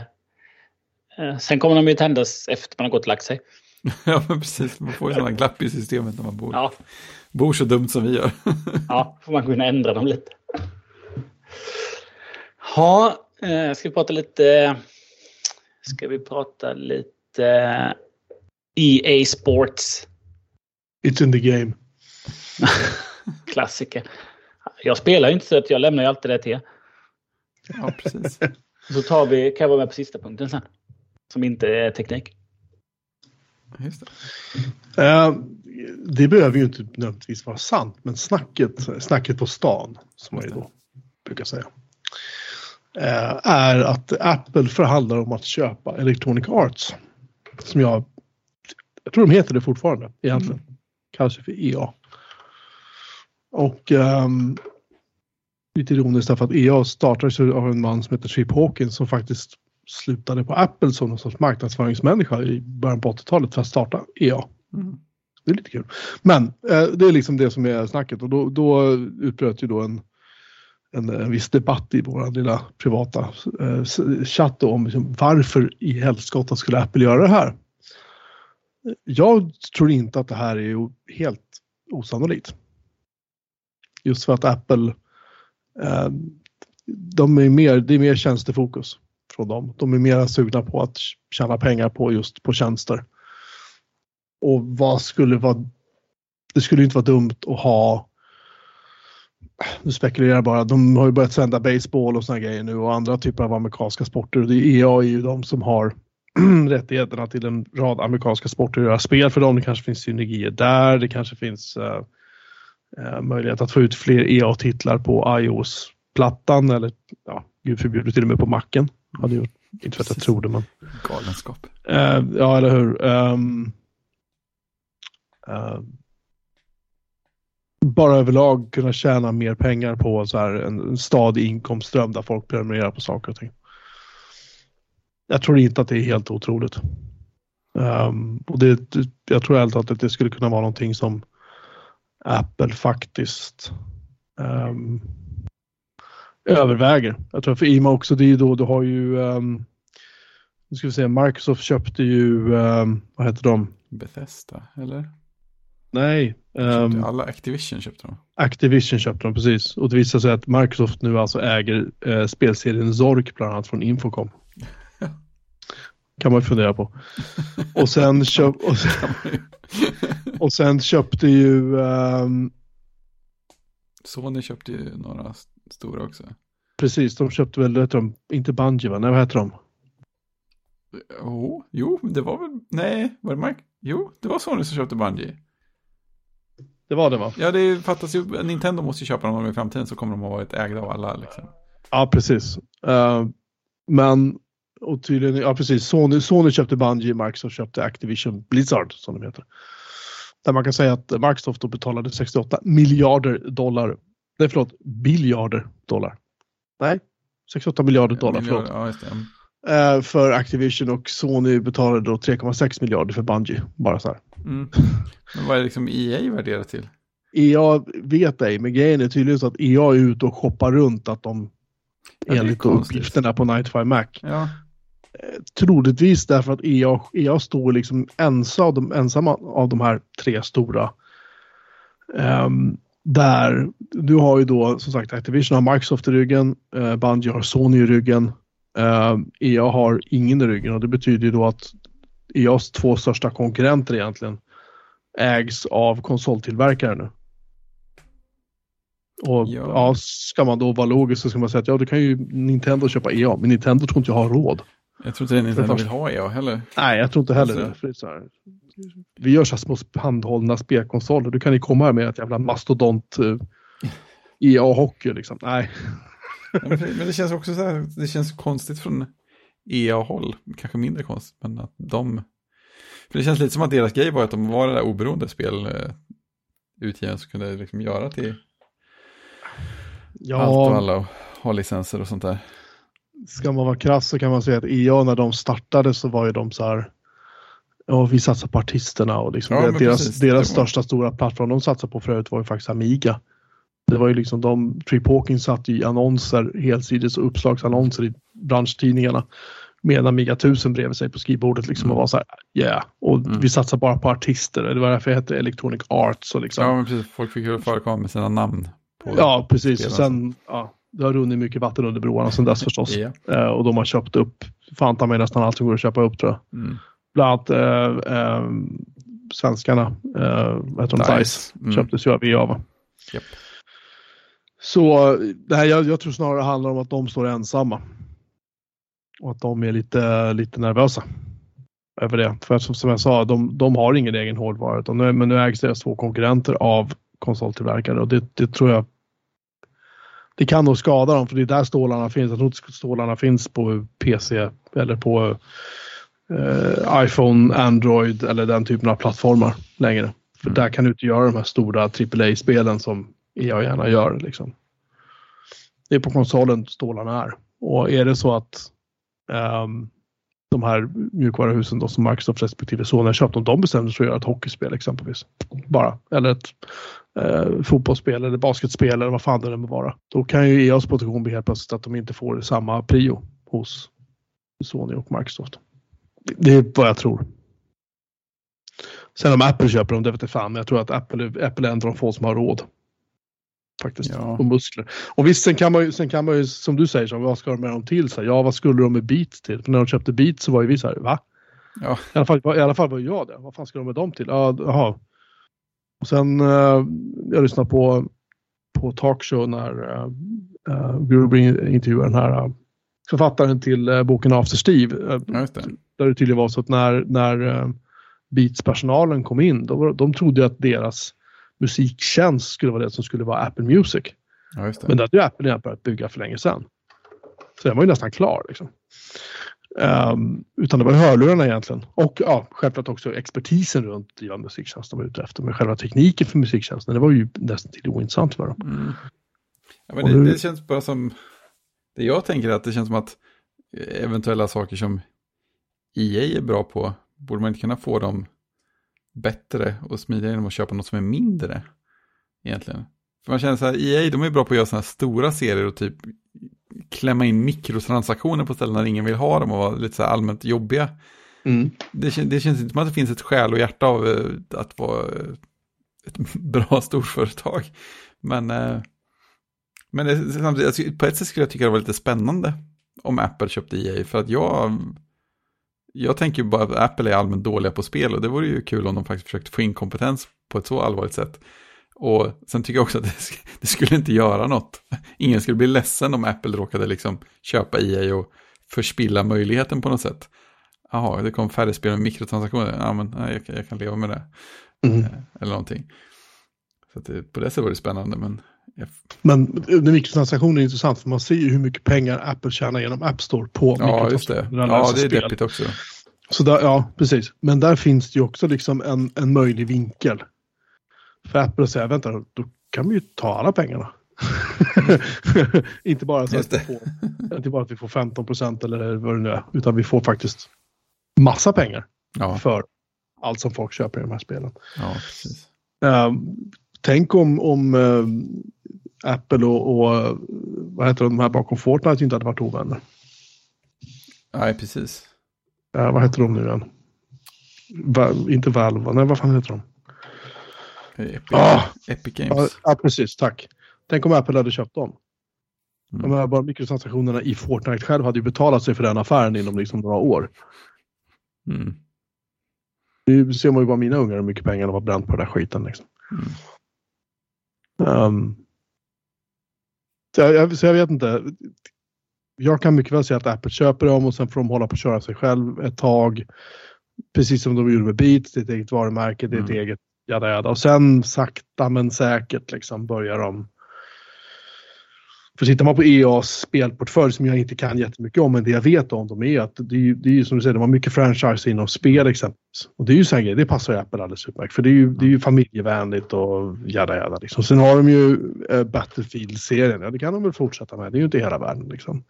Speaker 2: eh, sen kommer de ju tändas efter man har gått och lagt sig.
Speaker 1: ja, men precis. Man får ju sådana glapp i systemet när man bor,
Speaker 2: Ja,
Speaker 1: bor så dumt som vi gör.
Speaker 2: ja får man kunna ändra dem lite. Ja, eh, ska vi prata lite... Ska vi prata lite EA Sports?
Speaker 3: It's in the game.
Speaker 2: Klassiker. Jag spelar ju inte så att jag lämnar ju alltid det till er.
Speaker 1: Ja, precis.
Speaker 2: Så tar vi, kan jag vara med på sista punkten sen. Som inte är teknik.
Speaker 1: Just det.
Speaker 3: Eh, det behöver ju inte nödvändigtvis vara sant, men snacket, snacket på stan, som man ju då brukar säga, eh, är att Apple förhandlar om att köpa Electronic Arts. Som jag, jag tror de heter det fortfarande egentligen. Kallas ju för EA. Och ehm, lite ironiskt därför att EA startades av en man som heter Chip Hawkins som faktiskt slutade på Apple som någon sorts marknadsföringsmänniska i början på 80-talet för att starta EA.
Speaker 1: Mm.
Speaker 3: Det är lite kul. Men eh, det är liksom det som är snacket och då, då utbröt ju då en, en, en viss debatt i vår lilla privata eh, chatt om liksom, varför i helskotta skulle Apple göra det här? Jag tror inte att det här är helt osannolikt. Just för att Apple, Eh, de är mer, det är mer tjänstefokus från dem. De är mer sugna på att tjäna pengar på just på tjänster. Och vad skulle vara, det skulle inte vara dumt att ha nu spekulerar jag bara, de har ju börjat sända baseball och såna grejer nu och andra typer av amerikanska sporter. Och det är EA är ju de som har rättigheterna till en rad amerikanska sporter och göra spel för dem. Det kanske finns synergier där. Det kanske finns uh, uh, möjlighet att få ut fler EA-titlar på iOS-plattan eller ja, gud förbjude till och med på macken. Hade gjort, inte för att jag tror det men.
Speaker 1: Galenskap.
Speaker 3: Uh, ja, eller hur. Um, bara överlag kunna tjäna mer pengar på så här en, en stadig inkomstström där folk prenumererar på saker och ting. Jag tror inte att det är helt otroligt. Um, och det, jag tror helt att det skulle kunna vara någonting som Apple faktiskt um, överväger. Jag tror för IMA också, det är ju då du har ju, um, nu ska vi se, Microsoft köpte ju, um, vad heter de?
Speaker 1: Bethesda, eller?
Speaker 3: Nej.
Speaker 1: Um, alla Activision köpte de.
Speaker 3: Activision köpte de, precis. Och det visar sig att Microsoft nu alltså äger eh, spelserien Zork bland annat från Infocom. kan man fundera på. Och sen, köp, och sen, och sen köpte ju... Um,
Speaker 1: Sony köpte ju några stora också.
Speaker 3: Precis, de köpte väl, heter de, inte Bungie va? Nej, vad heter de?
Speaker 1: Oh, jo, det var väl, nej, var det Mike? Jo, det var Sony som köpte Bungie.
Speaker 3: Det var det va?
Speaker 1: Ja, det fattas ju, Nintendo måste ju köpa dem någon gång i framtiden så kommer de att vara ett ägda av alla liksom.
Speaker 3: Ja, precis. Uh, men, och tydligen, ja precis, Sony, Sony köpte Bungie, Microsoft köpte Activision Blizzard som de heter. Där man kan säga att Microsoft då betalade 68 miljarder dollar, nej förlåt, biljarder dollar. Nej, 68 miljarder dollar,
Speaker 1: Miljard,
Speaker 3: förlåt.
Speaker 1: Ja.
Speaker 3: Uh, för Activision och Sony betalade då 3,6 miljarder för Bungie. Bara så här.
Speaker 1: Mm. Men vad är liksom EA värderat till?
Speaker 3: EA vet ej, men grejen är tydligen så att EA är ute och shoppar runt att de
Speaker 1: Ja,
Speaker 3: enligt uppgifterna på 95 Mac.
Speaker 1: Ja,
Speaker 3: Troligtvis därför att EA, EA står liksom ensam, de, ensamma av de här tre stora. Ehm, där du har ju då som sagt Activision har Microsoft i ryggen, uh, Bungie har Sony i ryggen. Ehm, EA har ingen i ryggen och det betyder ju då att EAs två största konkurrenter egentligen ägs av konsoltillverkare nu. Och
Speaker 1: Ja.
Speaker 3: ja. ska man då vara logisk så ska man säga att ja, då kan ju Nintendo köpa EA, men Nintendo tror inte jag har råd.
Speaker 1: Jag tror inte det är Nintendo vill ha EA heller.
Speaker 3: Nej, jag tror inte heller
Speaker 1: Alltså-
Speaker 3: det. För det är så här, vi gör så här små handhållna spelkonsoler. Du kan ni komma här med ett jävla mastodont uh, EA-hockey liksom. Nej.
Speaker 1: Ja, Men men det känns också så här, det känns konstigt från EA-håll, kanske mindre konstigt, men att de... För det känns lite som att deras grej var att de var det där oberoende spelutgivaren som kunde liksom göra till allt och
Speaker 3: Ja,
Speaker 1: alla och ha licenser och sånt där.
Speaker 3: Ska man vara krass så kan man säga att EA när de startade så var ju de så här. Ja, vi satsar på artisterna och liksom
Speaker 1: Ja,
Speaker 3: deras,
Speaker 1: precis.
Speaker 3: deras största stora plattform de satsade på förut var ju faktiskt Amiga. Det var ju liksom de, Trip Hawkins satt i annonser, helsides och uppslagsannonser i branschtidningarna. Med Amiga 1000 bredvid sig på skrivbordet liksom och var så här, yeah. Och
Speaker 1: Mm.
Speaker 3: vi satsar bara på artister. Det var därför det hette Electronic Arts och liksom.
Speaker 1: Ja, men precis. Folk fick ju förekomma med sina namn.
Speaker 3: Ja, precis. Och sen, ja, det har runnit mycket vatten under broarna sedan dess förstås.
Speaker 1: Ja.
Speaker 3: Eh, och de har köpt upp, fan ta mig nästan allt som går att köpa upp tror jag.
Speaker 1: Mm.
Speaker 3: Bland annat eh, eh, svenskarna, eh, vad heter de.
Speaker 1: Dice, Mm.
Speaker 3: köptes ju av EA va?
Speaker 1: Japp.
Speaker 3: Så det här, jag, jag tror snarare det handlar om att de står ensamma. Och att de är lite, lite nervösa över det. För som, som jag sa, de, de har ingen egen hårdvara. Utan nu, men nu ägs deras två konkurrenter av konsoltillverkare och det, det tror jag det kan nog skada dem för det är där stålarna finns. Jag tror inte stålarna finns på PC eller på eh, iPhone, Android eller den typen av plattformar längre. För
Speaker 1: Mm.
Speaker 3: där kan du inte göra de här stora AAA-spelen som jag gärna gör. Liksom. Det är på konsolen stålarna är. Och är det så att ehm, de här mjukvaruhusen då, som Microsoft respektive Sony har köpt, om de bestämde sig för att göra ett hockeyspel exempelvis. Bara. Eller ett eh, fotbollsspel eller basketspel eller vad fan det nu må vara. Då kan ju EAs position bli helt plötsligt att de inte får samma prio hos Sony och Microsoft. Det- är vad jag tror. Sen om Apple köper dem, det vete fan. Men jag tror att Apple, Apple är en av de få som har råd. Faktiskt.
Speaker 1: Ja.
Speaker 3: Och muskler. Och visst, sen kan, man ju, sen kan man ju, som du säger, så, vad ska de med dem till? Så här, ja, vad skulle de med Beats till? För när de köpte Beats så var ju vi så här, va?
Speaker 1: Ja.
Speaker 3: I alla fall, I alla fall var jag det. Vad fan ska de med dem till? Ja, jaha. Och sen, eh, jag lyssnade på, på talkshow när uh, uh, Gruber intervjuade den här uh, författaren till uh, boken After Steve.
Speaker 1: Just det.
Speaker 3: där det tydligen var så att när, när uh, Beats-personalen kom in, då, de trodde ju att deras musiktjänst skulle vara det som skulle vara Apple Music.
Speaker 1: Ja.
Speaker 3: Men det hade ju Apple redan börjat bygga för länge sedan. Så den var ju nästan klar. Liksom. Ehm, utan det var hörlurarna egentligen. Och ja, självklart också expertisen runt driva musiktjänst de var ute efter. Men själva tekniken för musiktjänsten, det var ju nästan till ointressant för dem.
Speaker 1: Mm. Ja, men det, det känns bara som, det jag tänker är att det känns som att eventuella saker som EA är bra på, borde man inte kunna få dem bättre och smidigare genom att köpa något som är mindre egentligen. För man känner så här, EA de är bra på att göra sådana här stora serier och typ klämma in mikrotransaktioner på ställen där ingen vill ha dem och vara lite så här allmänt jobbiga. Det, kän- det känns inte som att det finns ett själ och hjärta av eh, att vara ett bra storföretag. Men, eh, men det, alltså, på ett sätt skulle jag tycka det var lite spännande om Apple köpte EA. För att jag, jag tänker bara att Apple är allmänt dåliga på spel och det vore ju kul om de faktiskt försökte få in kompetens på ett så allvarligt sätt. Och sen tycker jag också att det, det skulle inte göra något. Ingen skulle bli ledsen om Apple råkade liksom köpa EA och förspilla möjligheten på något sätt. Jaha, det kom färre spel med mikrotransaktioner. Ja, men nej, jag, kan- jag kan leva med det.
Speaker 3: Mm.
Speaker 1: Eh, Eller någonting. Så det, på det sättet var det spännande, men
Speaker 3: Men den mikrotransaktioner är intressant för man ser ju hur mycket pengar Apple tjänar genom App Store på
Speaker 1: ja, det.
Speaker 3: mikrotransaktioner. när
Speaker 1: Ja, det är deppigt också.
Speaker 3: Så där, ja, precis. Men där finns det ju också liksom en, en möjlig vinkel. För Apple att säga, vänta, då kan vi ju ta alla pengarna. inte, bara så att vi får, inte bara att vi får 15 procent eller vad det nu är, utan vi får faktiskt massa pengar
Speaker 1: Ja,
Speaker 3: för allt som folk köper i de här spelen.
Speaker 1: ja precis.
Speaker 3: Eh, tänk om, om eh, Apple och, och eh, vad heter de här bakom Fortnite inte hade varit ovänner.
Speaker 1: Nej, precis.
Speaker 3: Eh, vad heter de nu igen? Va, inte Valve, nej vad fan heter de?
Speaker 1: Epic,
Speaker 3: Ah!
Speaker 1: Epic Games.
Speaker 3: ja, precis, tack. Tänk om Apple hade köpt dem.
Speaker 1: Mm.
Speaker 3: De här bara mikrotransaktionerna i Fortnite själv hade ju betalat sig för den affären inom liksom några år.
Speaker 1: Mm.
Speaker 3: Nu ser man ju bara mina ungar hur mycket pengar de har bränt på den där skiten. Liksom.
Speaker 1: Mm.
Speaker 3: Ehm, så, jag, jag- så jag vet inte. Jag kan mycket väl säga att Apple köper dem och sen får de hålla på att köra sig själv ett tag. Precis som de gjorde med Beats, det är ett eget varumärke, det är ett
Speaker 1: Mm.
Speaker 3: eget jada jada. Och sen sakta men säkert liksom börjar de. För tittar man på EAs spelportfölj som jag inte kan jättemycket om, men det jag vet om dem är att det är ju, det är ju som du säger, de har mycket franchise inom spel exempelvis. Och det är ju så här grejer, det passar ju Apple alldeles utmärkt. För det är ju, det är ju familjevänligt och jada jada. Liksom. Sen har de ju eh, Battlefield-serien, ja det kan de väl fortsätta med, det är ju inte hela världen liksom.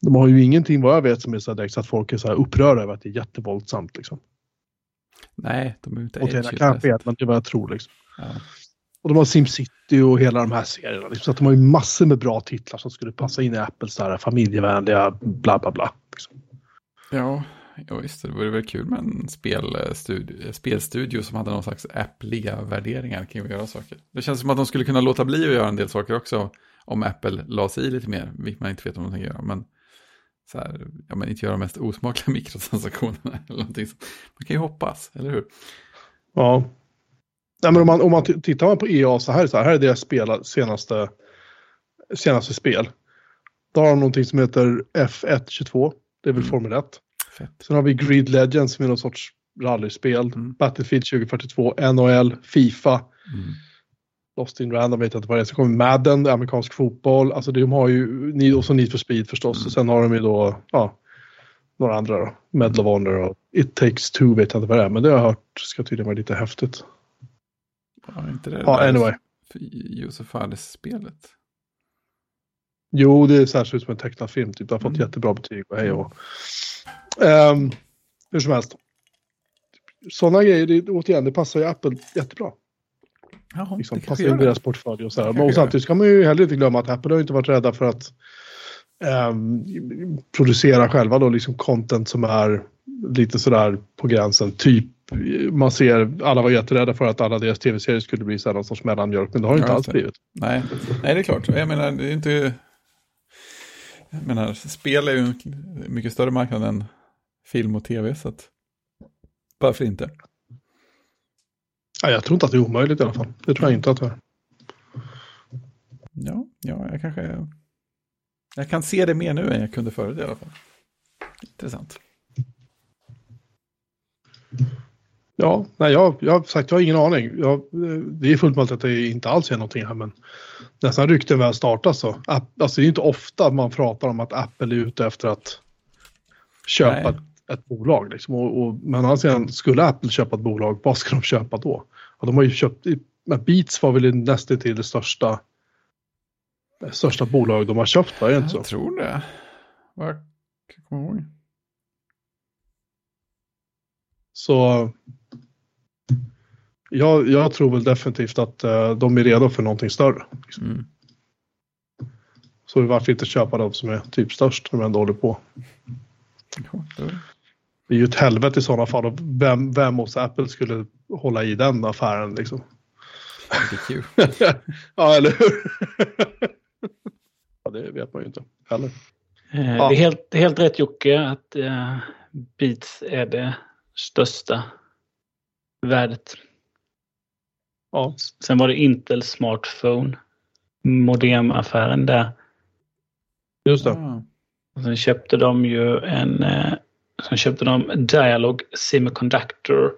Speaker 3: De har ju ingenting vad jag vet som är så direkt så att folk är så här upprörda över att det är jättevåldsamt liksom.
Speaker 1: Nej, de är inte
Speaker 3: Och det
Speaker 1: edgy
Speaker 3: kan jag
Speaker 1: på det
Speaker 3: är vad jag tror liksom.
Speaker 1: Ja.
Speaker 3: Och de har SimCity och hela de här serierna. Liksom. Så att de har ju massor med bra titlar som skulle passa in i Apples där familjevänliga bla bla bla. Liksom.
Speaker 1: Ja, ja visst, det vore väl kul med en spelstudio, spelstudio som hade någon slags appliga värderingar kring att göra saker. Det känns som att de skulle kunna låta bli att göra en del saker också om Apple la sig i lite mer, vilket man inte vet om de tänker göra. Men, så här, ja, men inte göra de mest osmakliga mikrotransaktionerna eller någonting. Man kan ju hoppas, eller hur?
Speaker 3: Ja. Nej, men om man, om man tittar man på EA så här, så här, här är deras spela, senaste, senaste spel. Då har de någonting som heter F122. Det är väl
Speaker 1: Mm.
Speaker 3: Formel 1.
Speaker 1: Fett.
Speaker 3: Sen har vi Grid Legends som är någon sorts rallyspel.
Speaker 1: Mm.
Speaker 3: Battlefield 2042, NHL, Fifa.
Speaker 1: Mm.
Speaker 3: Lost in Random vet jag inte vad det är. Sen kommer Madden, amerikansk fotboll. Alltså de har ju, och så Need for Speed förstås.
Speaker 1: Mm.
Speaker 3: Och sen har de ju då, ja, några andra då. Medal of Honor och It takes two vet jag inte vad det är. Men det har jag hört ska tydligen vara lite häftigt.
Speaker 1: Ja, inte det
Speaker 3: Ja, anyway.
Speaker 1: Josef Fares-spelet.
Speaker 3: Jo, det ser ut som en tecknad film. Typ. Det har fått
Speaker 1: Mm.
Speaker 3: jättebra betyg och hej och um, Hur som helst. Sådana grejer, det, återigen, det passar ju Apple jättebra.
Speaker 1: Jaha,
Speaker 3: Liksom,
Speaker 1: det
Speaker 3: passar in i deras portfölj och så här. Men samtidigt ska man ju heller inte glömma att Apple har inte varit rädda för att ehm, producera själva då liksom content som är lite sådär på gränsen. Typ man ser, alla var jätterädda för att alla deras tv-serier skulle bli så här någon sorts mellanmjölk, men det har det inte alls blivit.
Speaker 1: Nej. Nej, det är klart. Jag menar, det är inte... Jag menar, spel är ju en mycket större marknad än film och tv, så att... Varför inte?
Speaker 3: Ja, jag tror inte att det är omöjligt i alla fall. Det tror jag inte att det är.
Speaker 1: Ja, ja, jag kanske... Jag kan se det mer nu än jag kunde förut i alla fall. Intressant.
Speaker 3: Ja, nej, jag, jag sagt, jag har ingen aning. Jag, eh, det är fullt möjligt att det inte alls är någonting här, men nästan rykten väl startas så. App, alltså det är inte ofta man pratar om att Apple är ute efter att köpa ett, ett bolag. Liksom. Och, och, men å andra sidan, skulle Apple köpa ett bolag, vad ska de köpa då? Ja, de har ju köpt, men Beats var väl nästan till det största, det största bolag de har köpt, var det inte så?
Speaker 1: Jag tror det. Jag komma ihåg.
Speaker 3: Så jag, jag tror väl definitivt att eh, de är redo för någonting större.
Speaker 1: Mm.
Speaker 3: Så varför inte köpa de som är typ störst när de ändå håller på. Det är ju ett helvete i sådana fall. Och vem, vem hos Apple skulle hålla i den affären liksom?
Speaker 1: Det är kul.
Speaker 3: ja, eller hur? ja, det vet man ju inte heller.
Speaker 2: Eh,
Speaker 3: Ja.
Speaker 2: Det är helt, helt rätt Jocke att eh, Beats är det största värdet.
Speaker 3: Ja,
Speaker 2: Sen var det Intel Smartphone modemaffären där.
Speaker 3: just det.
Speaker 2: Och sen köpte de ju en eh, Sen köpte de Dialog Semiconductor.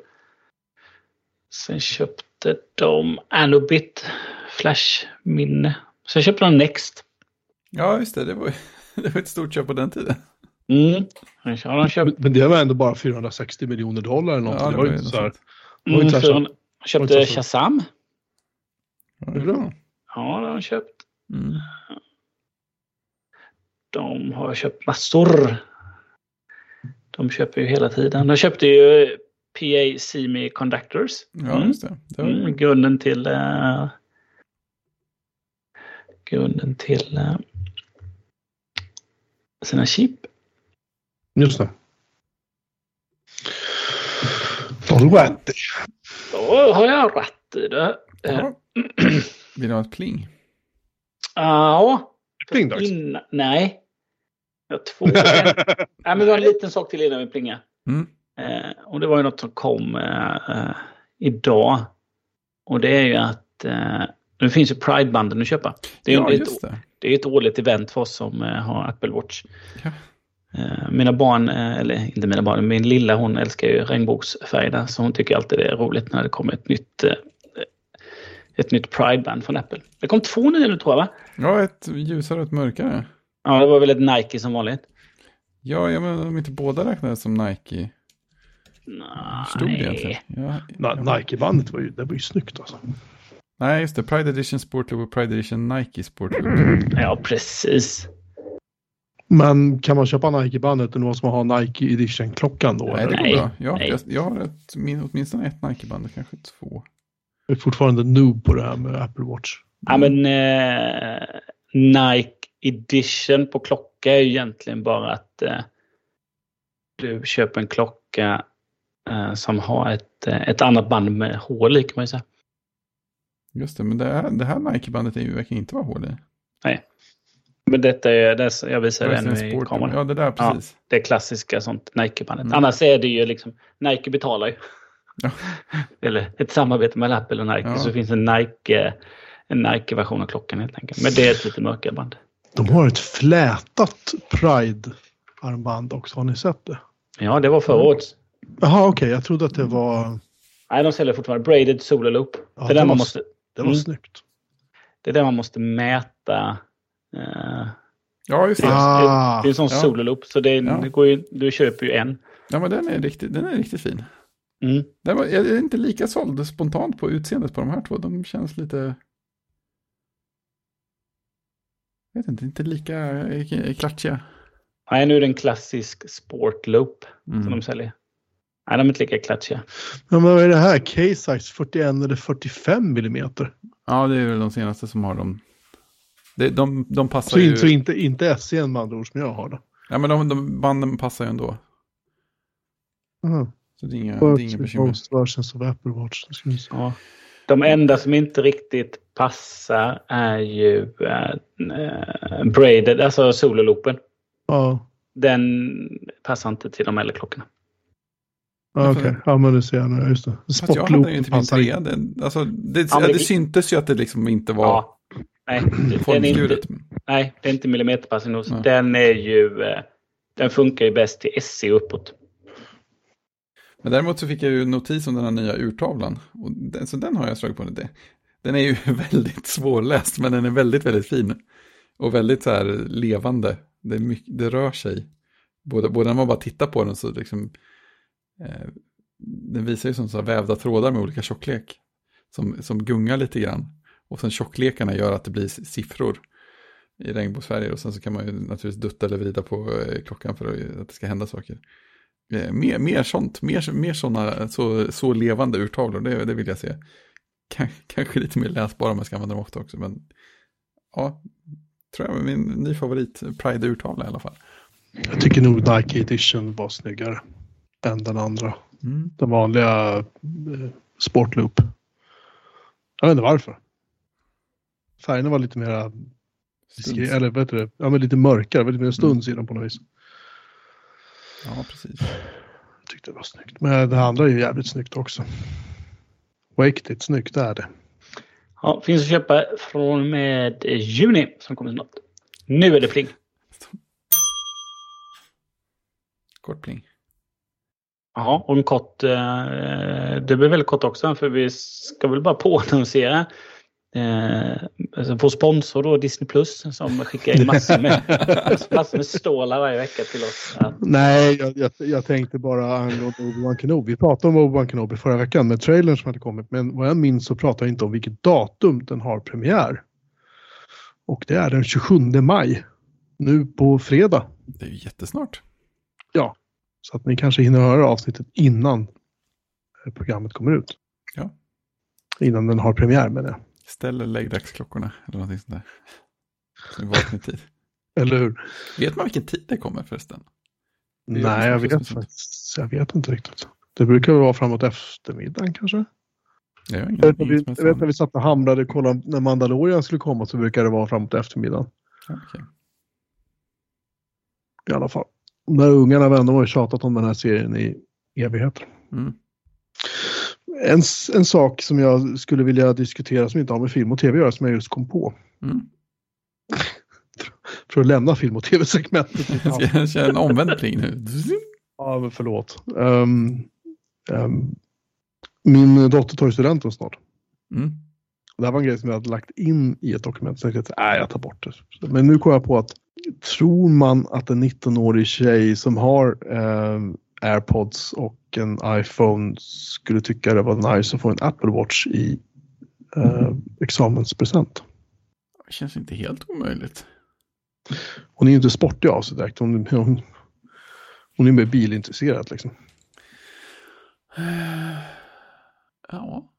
Speaker 2: Sen köpte de Anobit Flash-minne. Sen köpte de Next.
Speaker 1: ja, just det. Det var, det var ett stort köp på den tiden.
Speaker 2: Mm. Har de köpt
Speaker 3: Men det var ändå bara 460 miljoner dollar eller någonting.
Speaker 1: Ja,
Speaker 3: det var ju inte så här.
Speaker 2: mm,
Speaker 3: var
Speaker 2: köpte Shazam.
Speaker 1: Ja,
Speaker 3: Är det bra?
Speaker 2: Ja, det har de köpt.
Speaker 1: Mm.
Speaker 2: De har köpt massor. De köper ju hela tiden. De köpte ju PA Semiconductors.
Speaker 1: Ja,
Speaker 2: Mm.
Speaker 1: just det. det var,
Speaker 2: Mm, grunden till eh, grunden till eh, sina chip.
Speaker 3: Just det. Har du rätt i.
Speaker 2: Då har jag rätt i det. Eh,
Speaker 1: ja. Vill du ha ett pling?
Speaker 2: Ja.
Speaker 3: Plingdags.
Speaker 2: Innan- Nej. Jag har två. nej, men vi har en liten sak till innan vi plingar.
Speaker 1: Mm.
Speaker 2: Eh, och det var ju något som kom eh, eh, idag. Och det är ju att eh, nu finns ju Pride-banden att köpa. Det är, ju
Speaker 1: Ja,
Speaker 2: ett,
Speaker 1: just det.
Speaker 2: det är ett årligt event för oss som eh, har Apple Watch.
Speaker 1: Ja.
Speaker 2: Eh, mina barn, eh, eller inte mina barn, min lilla hon älskar ju regnbågsfärgerna så hon tycker alltid det är roligt när det kommer ett nytt eh, ett nytt Pride-band från Apple. Det kom två nya nu tror jag va?
Speaker 1: Ja, ett ljusare och ett mörkare.
Speaker 2: Ja, det var väl ett Nike som vanligt.
Speaker 1: Ja, jag menar om inte båda räknades som Nike. Stod det egentligen?
Speaker 2: Nej.
Speaker 1: Ja,
Speaker 3: Na-
Speaker 1: ja.
Speaker 3: Nike-bandet var ju, det var ju snyggt alltså.
Speaker 1: Nej, just det. Pride Edition Sportloop och Pride Edition Nike Sportloop.
Speaker 2: Ja, precis.
Speaker 3: Men kan man köpa Nike-bandet och måste man ha Nike Edition-klockan då?
Speaker 1: Nej, det
Speaker 3: eller?
Speaker 1: går
Speaker 2: Nej,
Speaker 1: bra. Ja,
Speaker 2: nej.
Speaker 1: jag, jag har ett, min, åtminstone ett Nike-band, kanske två.
Speaker 3: Jag är fortfarande noob på det här med Apple Watch.
Speaker 2: Ja, men eh, Nike Edition på klocka är ju egentligen bara att eh, du köper en klocka eh, som har ett, eh, ett annat band med hål i kan man ju säga.
Speaker 1: Just det, men det här, det här Nike-bandet är ju verkligen inte vara hål i.
Speaker 2: Men detta är, det är jag visar det
Speaker 1: Edition
Speaker 2: i kameran.
Speaker 1: Ja, det där
Speaker 2: Ja.
Speaker 1: precis.
Speaker 2: Det klassiska sånt Nike-bandet.
Speaker 1: Mm.
Speaker 2: Annars är det ju liksom, Nike betalar ju.
Speaker 1: Ja.
Speaker 2: Eller ett samarbete mellan Apple och Nike.
Speaker 1: Ja.
Speaker 2: Så finns en Nike en Nike-version av klockan helt enkelt. Men det är ett lite mörkare band.
Speaker 3: De har ett flätat Pride-armband också. Har ni sett det?
Speaker 2: Ja, det var förra året.
Speaker 3: Jaha, okej. Jag trodde att det var...
Speaker 2: Nej, de säljer fortfarande braided solo loop.
Speaker 3: Ja,
Speaker 2: det, är
Speaker 3: det var-
Speaker 2: måste,
Speaker 3: Det var
Speaker 2: Mm.
Speaker 3: snyggt.
Speaker 2: det är där man måste mäta. Eh,
Speaker 1: Ja, just det.
Speaker 3: Ah,
Speaker 2: det är en sån
Speaker 1: ja.
Speaker 2: solo loop. Så det,
Speaker 1: Ja.
Speaker 2: det går ju, du köper ju en.
Speaker 1: Ja, men den är riktigt, den är riktigt fin.
Speaker 2: Mm.
Speaker 1: Den var, jag är inte lika såld spontant på utseendet på de här två. De känns lite... Jag vet inte, inte lika eh, klatschiga.
Speaker 2: Nej, nu är det en klassisk sport loop som
Speaker 1: Mm.
Speaker 2: de säljer. Nej, de är inte lika klatschiga.
Speaker 3: men vad är det här? K-size 41 eller 45 millimeter?
Speaker 1: Ja, det är väl de senaste som har dem. Det, de, de passar
Speaker 3: Så,
Speaker 1: ju...
Speaker 3: så inte, inte SCN med andra ord som jag har då.
Speaker 1: Ja, men de, de banden passar ju ändå.
Speaker 3: Mhm.
Speaker 1: Så det är inga, det är inga bekymmer.
Speaker 3: Versions of Apple Watch.
Speaker 2: Ja. De enda som inte riktigt passar är ju äh, äh, braided, alltså sololoopen.
Speaker 3: Ja,
Speaker 2: Den passar inte till de äldre klockorna.
Speaker 3: ja okej. Ja, men det ser jag nu. Just det.
Speaker 1: Min
Speaker 3: passar inte.
Speaker 1: Alltså, det,
Speaker 2: Ja,
Speaker 1: det
Speaker 2: det-
Speaker 1: syntes ju att det liksom inte var
Speaker 2: Ja. Nej, den är inte, nej, det är inte millimeterpassning hos.
Speaker 1: Nej.
Speaker 2: Den är ju... eh, Den funkar ju bäst till SE uppåt.
Speaker 1: Men däremot så fick jag ju notis om den här nya urtavlan. Och den, så den har jag slagit på. Det. Den är ju väldigt svårläst, men den är väldigt, väldigt fin. Och väldigt så här levande. Det, mycket, det rör sig. Både, både när man bara tittar på den så liksom... Eh, den visar ju som så här vävda trådar med olika tjocklek. Som, som gungar lite grann. Och sen tjocklekarna gör att det blir siffror i regnbågsfärger. Och sen så kan man ju naturligtvis dutta eller vrida på eh, klockan för att, det ska hända saker. Eh, mer, mer sånt, mer, mer sådana så, så levande urtavlor, det, det vill jag se. Kanske lite mer läsbara om jag ska använda dem ofta också, men ja, tror jag min ny favorit, Pride-urtavla i alla fall.
Speaker 3: Jag tycker nog Nike Edition var snyggare än den andra.
Speaker 1: Mm.
Speaker 3: Den vanliga eh, Sportloop. Jag vet inte varför. Färgerna var lite mera, eller vet du, ja, men lite mörkare, lite mer stuns i dem på något vis.
Speaker 1: Ja, precis.
Speaker 3: Jag tyckte det var snyggt. Men det andra är ju jävligt snyggt också. Och äktigt snyggt är det.
Speaker 2: Ja, finns att köpa från med juni som kommer snart. Nu är det pling.
Speaker 1: Kort pling.
Speaker 2: Ja, och en kort... Eh, det blir väldigt kort också för vi ska väl bara påannonsera. Eh, alltså vår sponsor då, Disney Plus, som skickar in massor med, massor med stålar varje vecka till oss. Att,
Speaker 3: Nej, jag, jag, jag tänkte bara angående Obi-Wan Kenobi. Vi pratade om Obi-Wan Kenobi förra veckan med trailern som hade kommit. Men vad jag minns så pratade jag inte om vilket datum den har premiär. Och det är den 27 maj. Nu på fredag.
Speaker 1: Det är ju jättesnart.
Speaker 3: Så att ni kanske hinner höra avsnittet innan eh, programmet kommer ut.
Speaker 1: Ja.
Speaker 3: Innan den har premiär med det.
Speaker 1: Ställ läggdagsklockorna eller någonting sånt där. Så i tid.
Speaker 3: Eller hur?
Speaker 1: Vet man vilken tid det kommer förresten? Det
Speaker 3: Nej, jag vet faktiskt. Jag vet inte riktigt. Det brukar vara framåt eftermiddagen kanske.
Speaker 1: Jag ingen,
Speaker 3: Jag vet, när vi, jag vet när vi satt och hamrade och kollade när Mandalorian skulle komma så brukar det vara framåt eftermiddagen.
Speaker 1: Okej.
Speaker 3: I alla fall. De där ungarna vänner har ju tjatat om den här serien i evigheter.
Speaker 1: Mm.
Speaker 3: En, en sak som jag skulle vilja diskutera som inte har med film och tv att göra som jag just kom på.
Speaker 1: Mm.
Speaker 3: För att lämna film och tv-segmentet.
Speaker 1: jag köra en omvänd pling nu?
Speaker 3: Ja, förlåt. Ehm, ehm, min dotter tar ju studenten snart.
Speaker 1: Mm.
Speaker 3: Det här var en grej som jag hade lagt in i ett dokument. Så jag tänkte, nej, jag tar bort det. Men nu kom jag på att tror man att en 19-årig tjej som har ehm, airpods och en iPhone skulle tycka det var nice att få en Apple Watch i eh, examenspresent?
Speaker 1: Det känns inte helt omöjligt.
Speaker 3: Hon är ju inte sportig av sig direkt. Hon, hon, hon är mer bilintresserad liksom.
Speaker 1: Ja,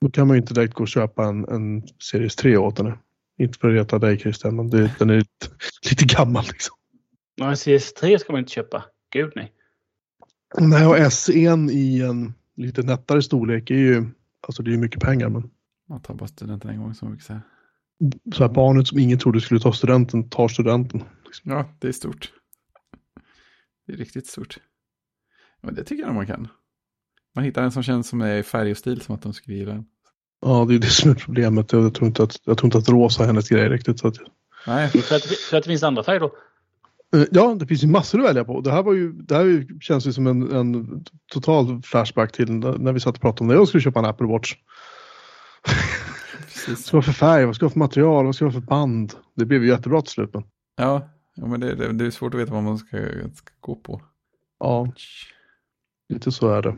Speaker 3: Då kan man ju inte direkt gå och köpa en, en Series 3 åt henne. Inte för att reta dig Christian, men det, den är lite, lite gammal liksom.
Speaker 2: Ja, CS3 ska man inte köpa. Gud nej.
Speaker 3: Nej, och S1 i en lite nättare storlek är ju, alltså det är ju mycket pengar, men
Speaker 1: man tar bara studenten en gång som vi kan säga.
Speaker 3: så här barnet som ingen trodde skulle ta studenten tar studenten.
Speaker 1: Ja, det är stort. Det är riktigt stort. Ja, men det tycker jag man kan. Man hittar en som känns som är i färg och stil som att de skulle gilla den.
Speaker 3: Ja, det är det som är problemet. Jag tror inte att, jag tror inte att rosa är hennes grej riktigt. Så att,
Speaker 1: Nej,
Speaker 2: För att, för att det finns andra färger då.
Speaker 3: Eh, ja, det finns ju massor att välja på. Det här, var ju, det här känns ju som en, en total flashback till när vi satt och pratade om när jag skulle köpa en Apple Watch.
Speaker 1: precis.
Speaker 3: Vad ska ha för färg? Vad ska jag ha för material? Vad ska jag ha för band? Det blev ju jättebra till slut.
Speaker 1: Ja, ja men det, det, det är svårt att veta vad man ska, ska gå på.
Speaker 3: ja, lite så är det.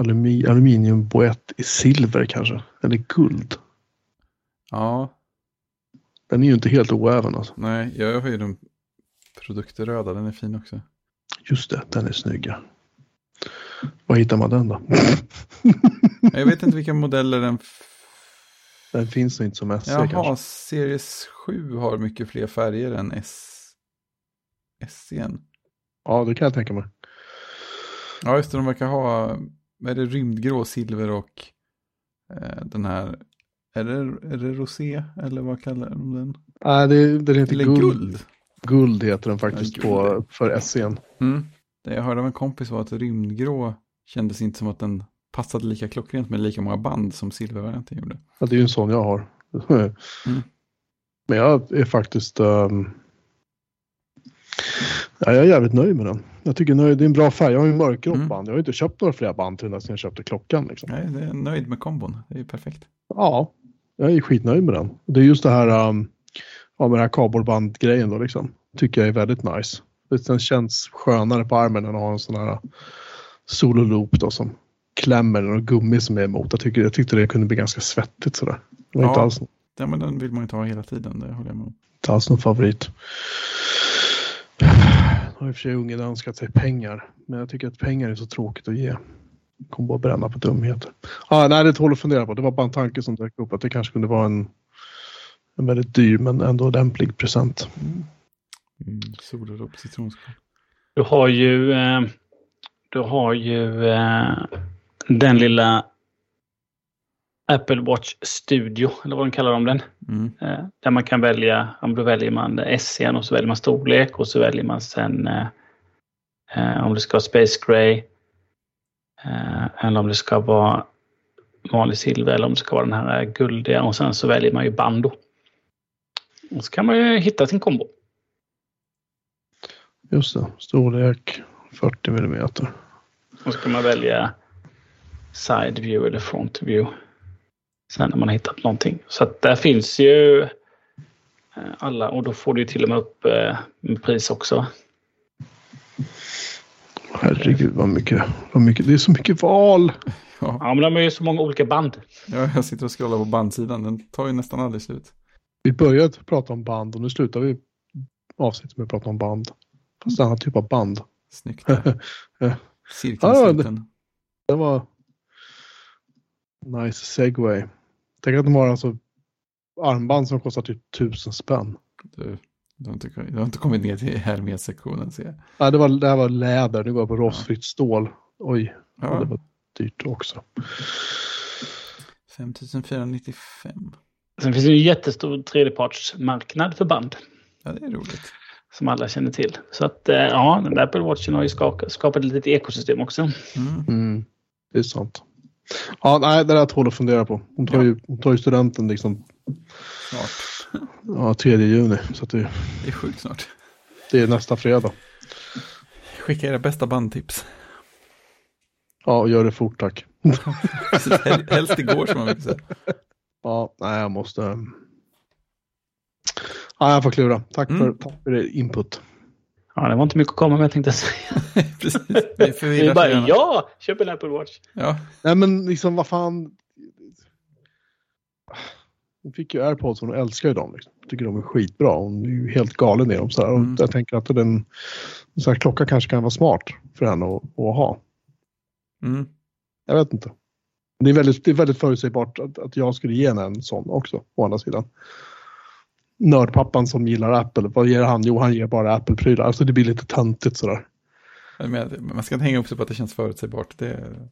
Speaker 3: Alumi, aluminiumboett i silver kanske. Eller guld.
Speaker 1: Ja,
Speaker 3: Den är ju inte helt oäven alltså.
Speaker 1: nej, jag har ju den produktröda, den är fin också.
Speaker 3: Just det, den är snygg. ja. Var hittar man den då?
Speaker 1: Jag vet inte vilka modeller den...
Speaker 3: Den finns nog inte som SE
Speaker 1: Jaha,
Speaker 3: kanske.
Speaker 1: Series 7 har mycket fler färger än S... SC'n.
Speaker 3: Ja, det kan jag tänka mig.
Speaker 1: Ja, just det. De verkar ha, är det, rymdgrå, silver och eh, den här, är det, är det rosé eller vad kallar de den?
Speaker 3: Nej, det, den heter
Speaker 1: Eller
Speaker 3: guld.
Speaker 1: guld.
Speaker 3: Guld heter den faktiskt
Speaker 1: Ja,
Speaker 3: på, för SC'n.
Speaker 1: Mm. Det jag hörde av en kompis var att rymdgrå kändes inte som att den passade lika klockrent med lika många band som silvervarianten gjorde.
Speaker 3: Ja, det är ju en sån jag har. Men jag är faktiskt... ehm, ja, jag är jävligt nöjd med den. Jag tycker nöjd, det är en bra färg. Jag har ju mörkgrått
Speaker 1: Mm.
Speaker 3: band. Jag har inte köpt några fler band till den sedan jag köpte klockan. Liksom.
Speaker 1: Nej, det är nöjd med kombon. Det är ju perfekt.
Speaker 3: Ja, jag är skitnöjd med den. Det är just det här, um, ja, med den här kabelbandgrejen då liksom. Tycker jag är väldigt nice. Den känns skönare på armen än att ha en sån här solo loop då som klämmer och gummi som är emot. Jag, tycker, jag tyckte det kunde bli ganska svettigt sådär. Det var
Speaker 1: Ja.
Speaker 3: inte, alls,
Speaker 1: Ja, men den vill man ju ha hela tiden, det håller jag med om.
Speaker 3: inte alls någon favorit. har i och för sig ungen önskat sig pengar. Men jag tycker att pengar är så tråkigt att ge. Kommer bara bränna på dumheter. Ah, nej, det tål att fundera på. Det var bara en tanke som dök upp. Att det kanske kunde vara en, en väldigt dyr men ändå lämplig present.
Speaker 1: Mm, Solrop, citronskal.
Speaker 2: Du har ju, eh, du har ju eh, den lilla Apple Watch Studio, eller vad de kallar de den.
Speaker 1: Mm.
Speaker 2: Eh, där man kan välja, om då väljer man SC'n och så väljer man storlek och så väljer man sen eh, eh, om det ska vara Space Gray eh, eller om det ska vara vanlig silver eller om det ska vara den här guldiga och sen så väljer man ju band då. Och så kan man ju hitta sin kombo.
Speaker 3: Just det, storlek 40 millimeter.
Speaker 2: Och så kan man välja side view eller front view. Sen när man har hittat någonting. Så att där finns ju eh, alla och då får du till och med upp eh, med pris också.
Speaker 3: Herregud vad mycket, vad mycket. Det är så mycket val.
Speaker 1: Ja,
Speaker 2: Ja, men de är ju så många olika band.
Speaker 1: ja, jag sitter och scrollar på bandsidan. Den tar ju nästan aldrig slut.
Speaker 3: Vi började prata om band och nu slutar vi avsnittet med att prata om band. Fast en annan typ av band.
Speaker 1: Snyggt.
Speaker 3: Ja.
Speaker 1: Cirkeln
Speaker 3: Ja,
Speaker 1: sluten.
Speaker 3: Det var nice segway. Tänk att de har alltså armband som kostar typ tusen spänn.
Speaker 1: Du, du, har inte, du har inte kommit ner till Hermes-sektionen ser jag.
Speaker 3: Ja, det, var, det här var läder, nu går jag på rostfritt stål. Oj, ja. det
Speaker 1: Ja,
Speaker 3: var dyrt också.
Speaker 1: 5495.
Speaker 2: Sen finns det ju en jättestor tredjepartsmarknad för band.
Speaker 1: Ja, det är roligt.
Speaker 2: Som alla känner till. Så att eh, ja, den där Apple Watchen har ju skapat, skapat ett litet ekosystem också.
Speaker 1: Mm.
Speaker 3: Mm, det är sant. Ja, nej, det där tål att fundera på. Hon tar, ju, hon tar ju studenten liksom
Speaker 1: Snart.
Speaker 3: ja, 3 juni. Så att det,
Speaker 1: Det är sjukt snart.
Speaker 3: det är nästa fredag.
Speaker 1: Skicka era bästa bandtips.
Speaker 3: Ja, och gör det fort tack.
Speaker 1: Helst igår som man brukar säga.
Speaker 3: Ja, nej, jag måste. ehm, Ja, jag får klura. Tack,
Speaker 1: Mm.
Speaker 3: för, tack för input.
Speaker 2: Ja, det var inte mycket att komma med tänkte jag säga.
Speaker 1: Precis. Vi
Speaker 2: Vi
Speaker 1: förvirrar
Speaker 2: bara,
Speaker 1: gärna.
Speaker 2: ja, köp en Apple Watch.
Speaker 1: ja.
Speaker 3: Nej, men liksom vad fan. Hon fick ju airpods och hon älskar ju dem. Liksom. Tycker de är skitbra. Hon är ju helt galen i dem. Så. Och
Speaker 1: Mm.
Speaker 3: Jag tänker att den en sån här klocka kanske kan vara smart för henne att, att ha.
Speaker 1: Mm.
Speaker 3: Jag vet inte. Det är väldigt, det är väldigt förutsägbart att, att jag skulle ge henne en sån också, å andra sidan. Nördpappan som gillar Apple, vad ger han? Jo, han ger bara Apple-prylar. Alltså det blir lite töntigt sådär.
Speaker 1: Men man ska inte hänga upp sig på att det känns förutsägbart. Det är,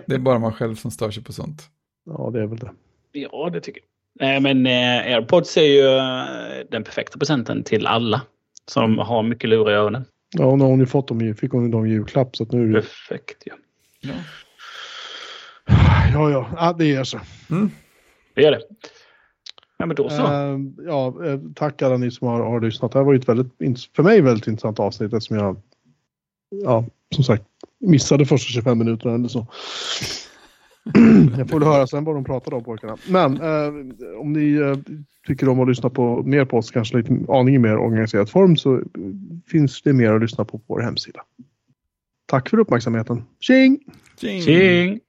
Speaker 1: det är bara man själv som stör sig på sånt.
Speaker 3: ja, det är väl det.
Speaker 2: Ja, det tycker jag. Nej, men eh, AirPods är ju eh, den perfekta presenten till alla som har mycket lurar i öronen.
Speaker 3: Ja, och nu har hon ju fått dem, fick hon dem i julklapp så att nu är det...
Speaker 2: Perfekt, ja.
Speaker 1: Ja.
Speaker 3: Ja, ja, ja det ger sig.
Speaker 1: Mm.
Speaker 2: Det är det. Ja, men då så.
Speaker 3: Eh, ja, eh, tack alla ni som har, har lyssnat. Det här var ju ett väldigt, för mig väldigt intressant avsnitt eftersom jag, ja, som sagt, missade första 25 minuterna eller så. jag får väl höra sen vad de pratade om pojkarna. Men eh, om ni eh, tycker om att lyssna på mer på oss, kanske lite aningen mer organiserad form, så eh, finns det mer att lyssna på på vår hemsida. Tack för uppmärksamheten. Tjing!
Speaker 1: Tjing!
Speaker 2: Tjing!